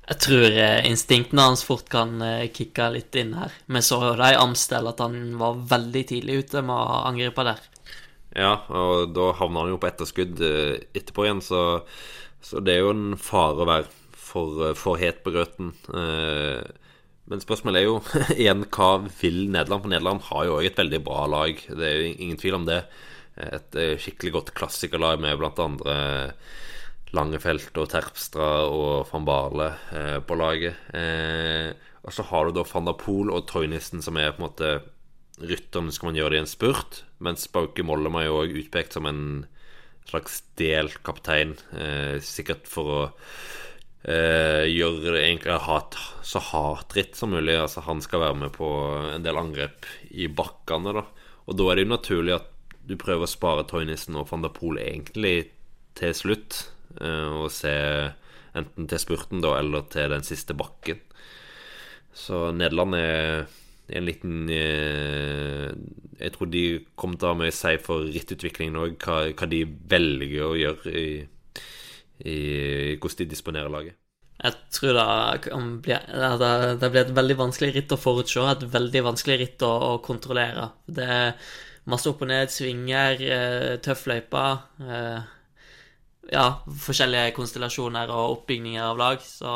Jeg tror instinktene hans fort kan kicke litt inn her. Vi så jo det i Amstel at han var veldig tidlig ute med å angripe der. Ja, og da havna han jo på etterskudd etterpå igjen, så så det er jo en fare å være for, eh, for het på grøten. Eh, men spørsmålet er jo <laughs> igjen hva vil Nederland? For Nederland har jo òg et veldig bra lag. Det er jo ingen tvil om det. Et eh, skikkelig godt klassikerlag med andre Langefelt og Terpstra og van Barle på laget. og så har du da van der Poel og Toynissen, som er på en måte rytterne skal man gjøre det i en spurt. Mens Bauke Mollem er jo òg utpekt som en slags delt kaptein, eh, sikkert for å eh, gjør egentlig hat, så hatritt som mulig. Altså Han skal være med på en del angrep i bakkene, da. Og da er det jo naturlig at du prøver å spare Toynissen og van der Poel egentlig til slutt, eh, og se enten til spurten da, eller til den siste bakken. Så Nederland er en liten eh, Jeg tror de kommer til å ha mye å si for rittutviklingen òg, hva, hva, de velger å gjøre i, i, hvordan de disponerer laget. Jeg tror det, bli, det, blir et veldig vanskelig ritt å forutse, et veldig vanskelig ritt å, å kontrollere. Det er masse opp og ned, svinger, eh, tøff løype. Eh, ja, forskjellige konstellasjoner og oppbygninger av lag, så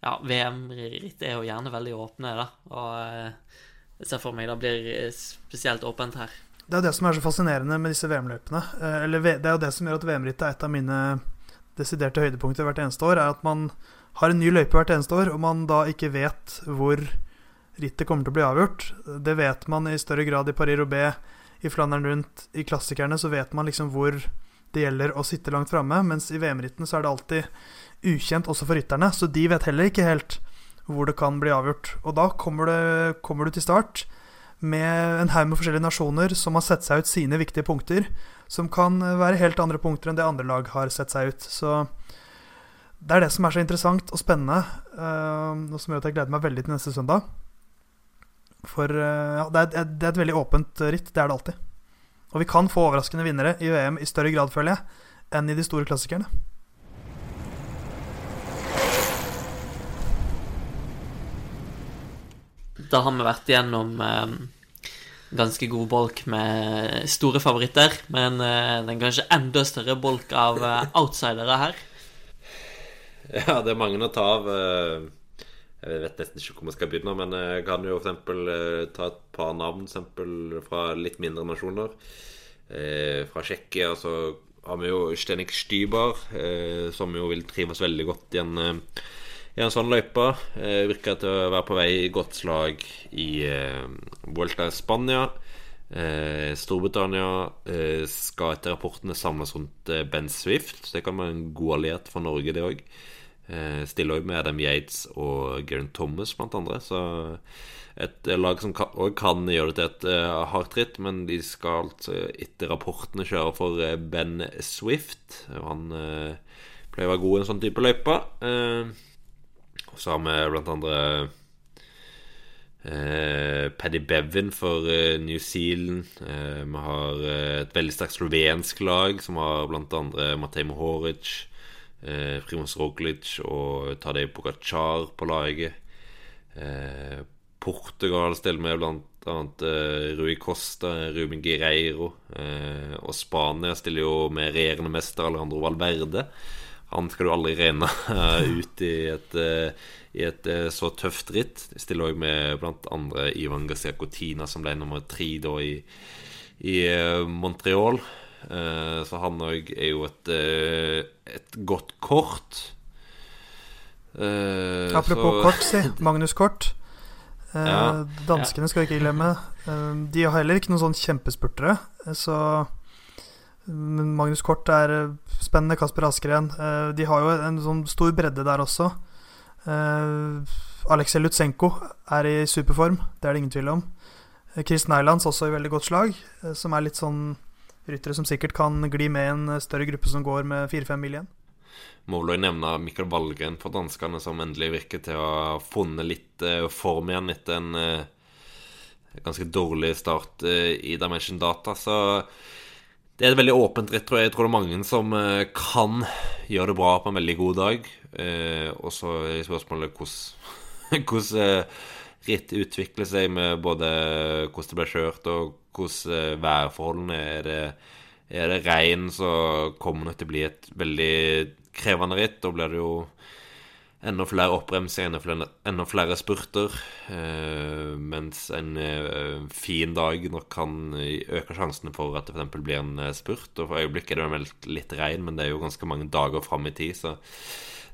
ja, VM-ritt er jo gjerne veldig åpne, da. Og eh, jeg ser for meg det blir spesielt åpent her. Det er det som er så fascinerende med disse VM-løpene. Eh, eller det er jo det som gjør at VM-rittet er et av mine desiderte høydepunkter hvert eneste år, er at man har en ny løype hvert eneste år, og man da ikke vet hvor rittet kommer til å bli avgjort. Det vet man i større grad i Paris-Roubais, i Flandern rundt, i klassikerne, så vet man liksom hvor det gjelder å sitte langt framme, mens i VM-ritten så er det alltid ukjent også for rytterne, så de vet heller ikke helt hvor det kan bli avgjort. Og da kommer, det, kommer du til start med en haug med forskjellige nasjoner som har sett seg ut sine viktige punkter, som kan være helt andre punkter enn det andre lag har sett seg ut. Så det er det som er så interessant og spennende, uh, og som gjør at jeg gleder meg veldig til neste søndag. For uh, ja, det, er, det er et veldig åpent ritt, det er det alltid. Og vi kan få overraskende vinnere i VM i større grad, føler jeg, enn i de store klassikerne. Da har vi vært igjennom eh, ganske god bolk med store favoritter, men eh, den kanskje enda større bolk av eh, outsidere her. <laughs> Ja, det er mange å ta av. Eh, jeg vet nesten ikke hvor vi skal begynne, men jeg kan jo f.eks. Eh, ta et par navn eksempel, fra litt mindre nasjoner. Eh, fra Tsjekkia så har vi jo Stenik Stybar, som jo vil trives veldig godt i en i en sånn løype. Eh, virker til å være på vei i godt slag i eh, Vuelta i Spania. Eh, Storbritannia eh, skal etter rapportene samles rundt eh, Ben Swift. Så det kan være en god alliert for Norge, det òg. Eh, stiller òg med Adam Yates og Geraint Thomas, blant andre. Så et lag som kan, kan, gjøre det til et hardt ritt, men de skal altså etter rapportene kjøre for Ben Swift. Han pleier å være god i en sånn type løype. Uh, og så har vi blant andre eh, Paddy Bevin for eh, New Zealand. Eh, vi har eh, et veldig sterkt slovensk lag som har blant andre Matej Mohoric, eh, Primoz Roglic og Tadej Pogacar på laget. Eh, Portugal stiller med blant annet eh, Rui Costa, Ruben Guerreiro. og Spania stiller jo med regjerende mester Alejandro Valverde. Han skal du aldri regne eh, ut i et, eh, i et eh, så tøft ritt. Jeg stiller òg med blant andre Ivan Garcia Cotina, som ble nummer tre da i, i Montreal. Så han òg er jo et, et godt kort. Apropos så, kort, si. <laughs> Magnus Kort. Ja. Danskene skal vi ikke glemme. De har heller ikke noen sånn kjempespurtere. Så Magnus Kort er eh, spennende. Kasper Askeren. Eh, de har jo en sånn stor bredde der også. Eh, Aleksej Lutsenko er i superform, det er det ingen tvil om. Chris Nylands også i veldig godt slag, som er litt sånn ryttere som sikkert kan gli med en større gruppe som går med fire-fem mil igjen. Må vel nevne Mikkel Valgren for danskene, som endelig virker til å ha funnet litt form igjen etter en ganske dårlig start i Dimension Data. Så det er et veldig åpent ritt, tror jeg. Jeg tror det er mange som eh, kan gjøre det bra på en veldig god dag. Eh, og så er spørsmålet hvordan, <laughs> eh, ritt utvikler seg med både hvordan det blir kjørt, og hvordan værforholdene er. Det, er det regn, så kommer det til å bli et veldig krevende ritt. Da blir det jo enda flere oppbremser, enda flere, enda flere spurter. Eh, mens en eh, fin dag nok kan øke sjansene for at det f.eks. blir en eh, spurt. Og for øyeblikket er det meldt litt regn, men det er jo ganske mange dager fram i tid, så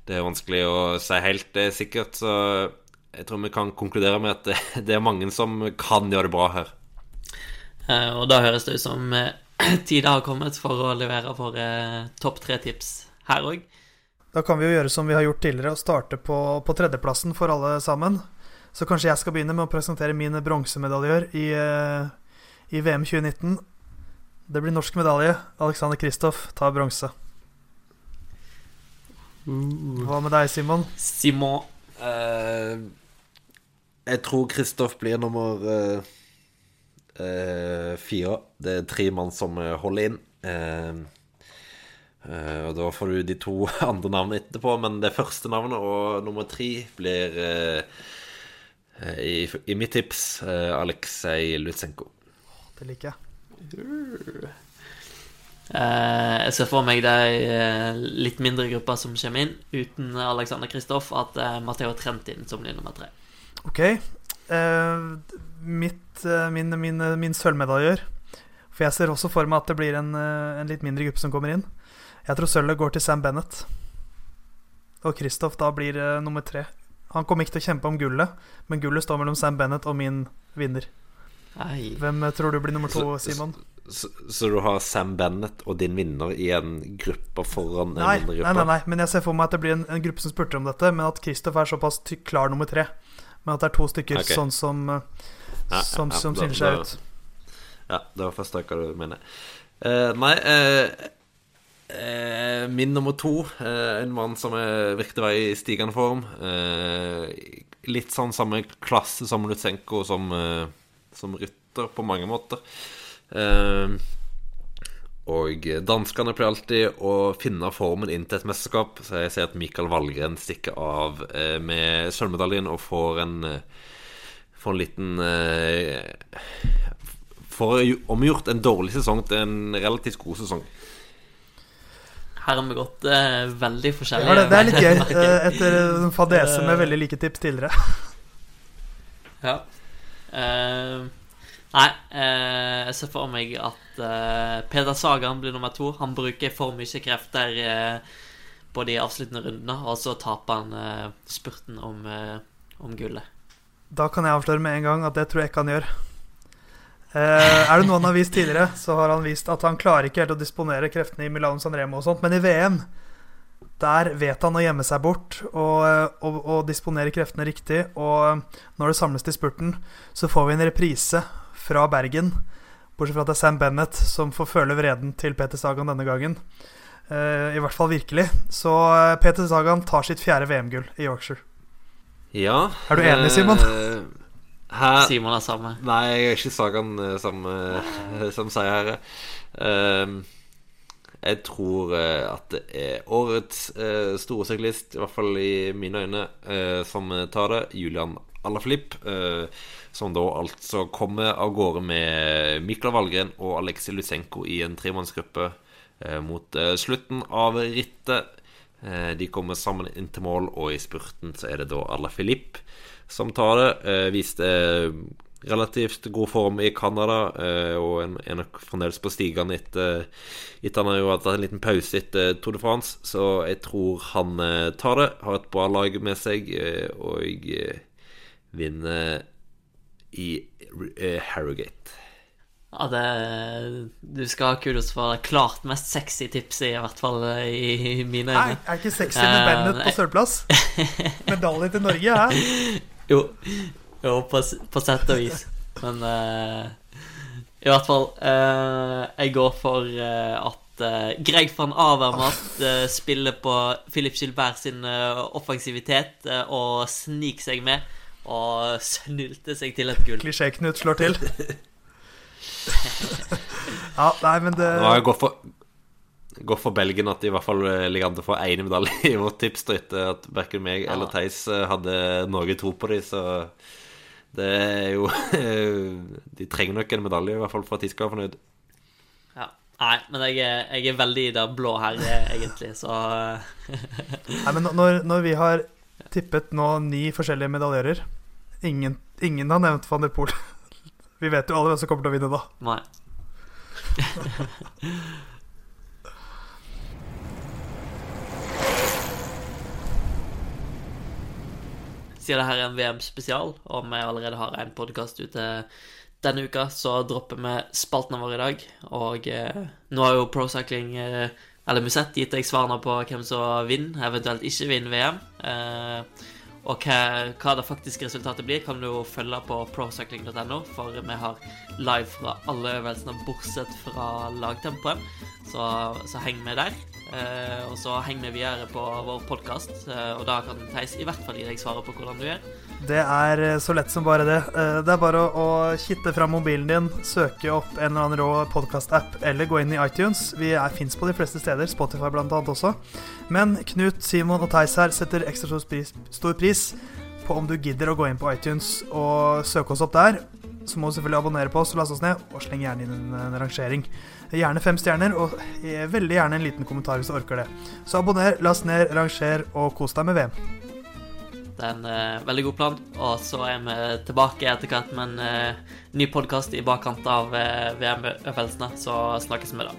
det er vanskelig å si helt eh, sikkert. Så jeg tror vi kan konkludere med at det, <laughs> det er mange som kan gjøre det bra her. Eh, og da høres det ut som eh, <clears throat> tida har kommet for å levere for topp tre-tips her òg. Da kan vi jo gjøre som vi har gjort tidligere, og starte på, på tredjeplassen for alle sammen. Så kanskje jeg skal begynne med å presentere min bronsemedaljør i, eh, i, VM 2019. Det blir norsk medalje. Alexander Kristoff tar bronse. Uh. Hva med deg, Simon? Simon uh, Jeg tror Kristoff blir nummer uh, fire. Det er tre mann som holder inn. Uh, Uh, og Da får du de to <laughs> andre navnene etterpå, men det første navnet og nummer tre blir uh, i, i, mitt tips uh, Aleksej Lutsenko. Det liker jeg. jeg ser for meg de litt mindre gruppa som kommer inn, uten Alexander Kristoff, at Matheo Trentin som blir nummer tre. Ok. mitt, min, min, min sølvmedaljør For jeg ser også for meg at det blir en, en litt mindre gruppe som kommer inn. Jeg tror sølvet går til Sam Bennett. Og Kristoff da blir uh, nummer tre. Han kommer ikke til å kjempe om gullet, men gullet står mellom Sam Bennett og min vinner. Ei. Hvem uh, tror du blir nummer to, Simon? Så, så, så, du har Sam Bennett og din vinner i en gruppe foran nei, en gruppe? Nei, nei, nei, men jeg ser for meg at det blir en, en gruppe som spurter om dette, men at Kristoff er såpass klar nummer tre. Men at det er to stykker okay. sånn som uh, ja, Som, ja, som skiller seg ut. Ja, det var første hva du mener. Uh, nei, uh, Eh, min nummer to, eh, en mann som er å være i stigende form. Eh, litt sånn samme klasse som Lutsenko som, eh, som rytter, på mange måter. Eh, og danskene pleier alltid å finne formen inn til et mesterskap, så jeg ser at Mikael Valgren stikker av eh, med sølvmedaljen og får en Får en liten Får omgjort en dårlig sesong til en relativt god sesong. Her har vi gått uh, veldig forskjellig. Ja, det, det, er litt gøy, <laughs> uh, etter en fadese med veldig like tips tidligere. <laughs> ja. Uh, nei, jeg ser for meg at Peder Sagan blir nummer to. Han bruker for mye krefter på de avsluttende rundene, og så taper han spurten om, om gullet. Da kan jeg avsløre med en gang at det tror jeg ikke han gjør. Eh, er det noe han har vist tidligere, så har han vist at han klarer ikke helt å disponere kreftene i Milano Sanremo og sånt, men i VM der vet han å gjemme seg bort og, og, og, disponere kreftene riktig. Og når det samles til spurten, så får vi en reprise fra Bergen. Bortsett fra at det er Sam Bennett som får føle vreden til Peter Sagan denne gangen. Uh, I hvert fall virkelig. Så Peter Sagan tar sitt fjerde VM-gull i Yorkshire. Ja Er du enig, Simon? Uh, <laughs> Hæ? Simon er samme. Nei, jeg er ikke Sagan samme som, seier. Um. Uh, jeg tror uh, at det er årets store syklist, i hvert fall i mine øyne, som tar det. Julian Alaphilippe. som da altså kommer av gårde med Mikla Valgren og Aleksej Lutsenko i en tremannsgruppe mot slutten av rittet. Eh, de kommer sammen inn til mål, og i spurten så er det da Ala Filip som tar det. Eh, viste relativt god form i Canada, eh, og er nok fremdeles på stigende etter, at han har hatt en liten pause etter Tour de France. Så jeg tror han tar det. Har et bra lag med seg, og vinner i Harrogate. Ja, det Du skal ha kudos for klart mest sexy tips, i hvert fall i, i mine øyne. Nei, er ikke sexy med Bennett på sølvplass? <laughs> Medalje til Norge, hæ? Jo, jo på, på sett og vis. Men uh, i hvert fall uh, Jeg går for uh, at Greg van Avermatt spiller på Philip Gilbert sin offensivitet og sniker seg med og snylter seg til et gull. Klisjé-Knut slår til. <laughs> ja, nei, men det Nå har jeg gått for Gått for Belgien at de i hvert fall ligger an til å få én medalje <laughs> i vårt tips, etter at verken meg ja. eller Theis eh, hadde noe tro på dem, så det er jo <laughs> De trenger nok en medalje, i hvert fall for at de skal være fornøyd. Ja. Nei, men jeg er, jeg er veldig i det blå her, eh, egentlig, så Nei, men når, når, vi har tippet nå ni forskjellige medaljerer Ingen, ingen har nevnt van der Poel. <laughs> Vi vet jo alle hvem som kommer til å vinne, da. Nei. Siden det her er en VM-spesial, og vi allerede har en podkast ute denne uka, så dropper vi spaltene våre i dag. Og eh, nå har jo Pro Cycling eh, eller Musett gitt deg svarene på hvem som vinner, eventuelt ikke vinner VM. Eh, og hva, hva, det faktiske resultatet blir, kan du jo følge på procycling.no, for vi har live fra alle øvelsene bortsett fra lagtempoet. Så, så heng med der. Eh, og så heng med videre på vår podkast, eh, og da kan Theis i hvert fall gi deg svaret på hvordan du gjør. Det er eh, så lett som bare det. Eh, det er bare å, å kitte fram mobilen din, søke opp en eller annen rå podkast-app, eller gå inn i iTunes. Vi fins på de fleste steder, Spotify blant annet også. Men Knut, Simon og Theis her setter ekstra stor pris, stor pris på om du gidder å gå inn på iTunes og søke oss opp der. Så må du selvfølgelig abonnere på oss og laste oss ned, og sleng gjerne inn en, en rangering. Gjerne fem stjerner, og veldig gjerne en liten kommentar hvis du orker det. Så abonner, last ned, ranger, og kos deg med VM. Det er en uh, veldig god plan. Og så er vi tilbake etter hvert med en uh, ny podkast i bakkant av uh, VM-øvelsene. Så snakkes vi da.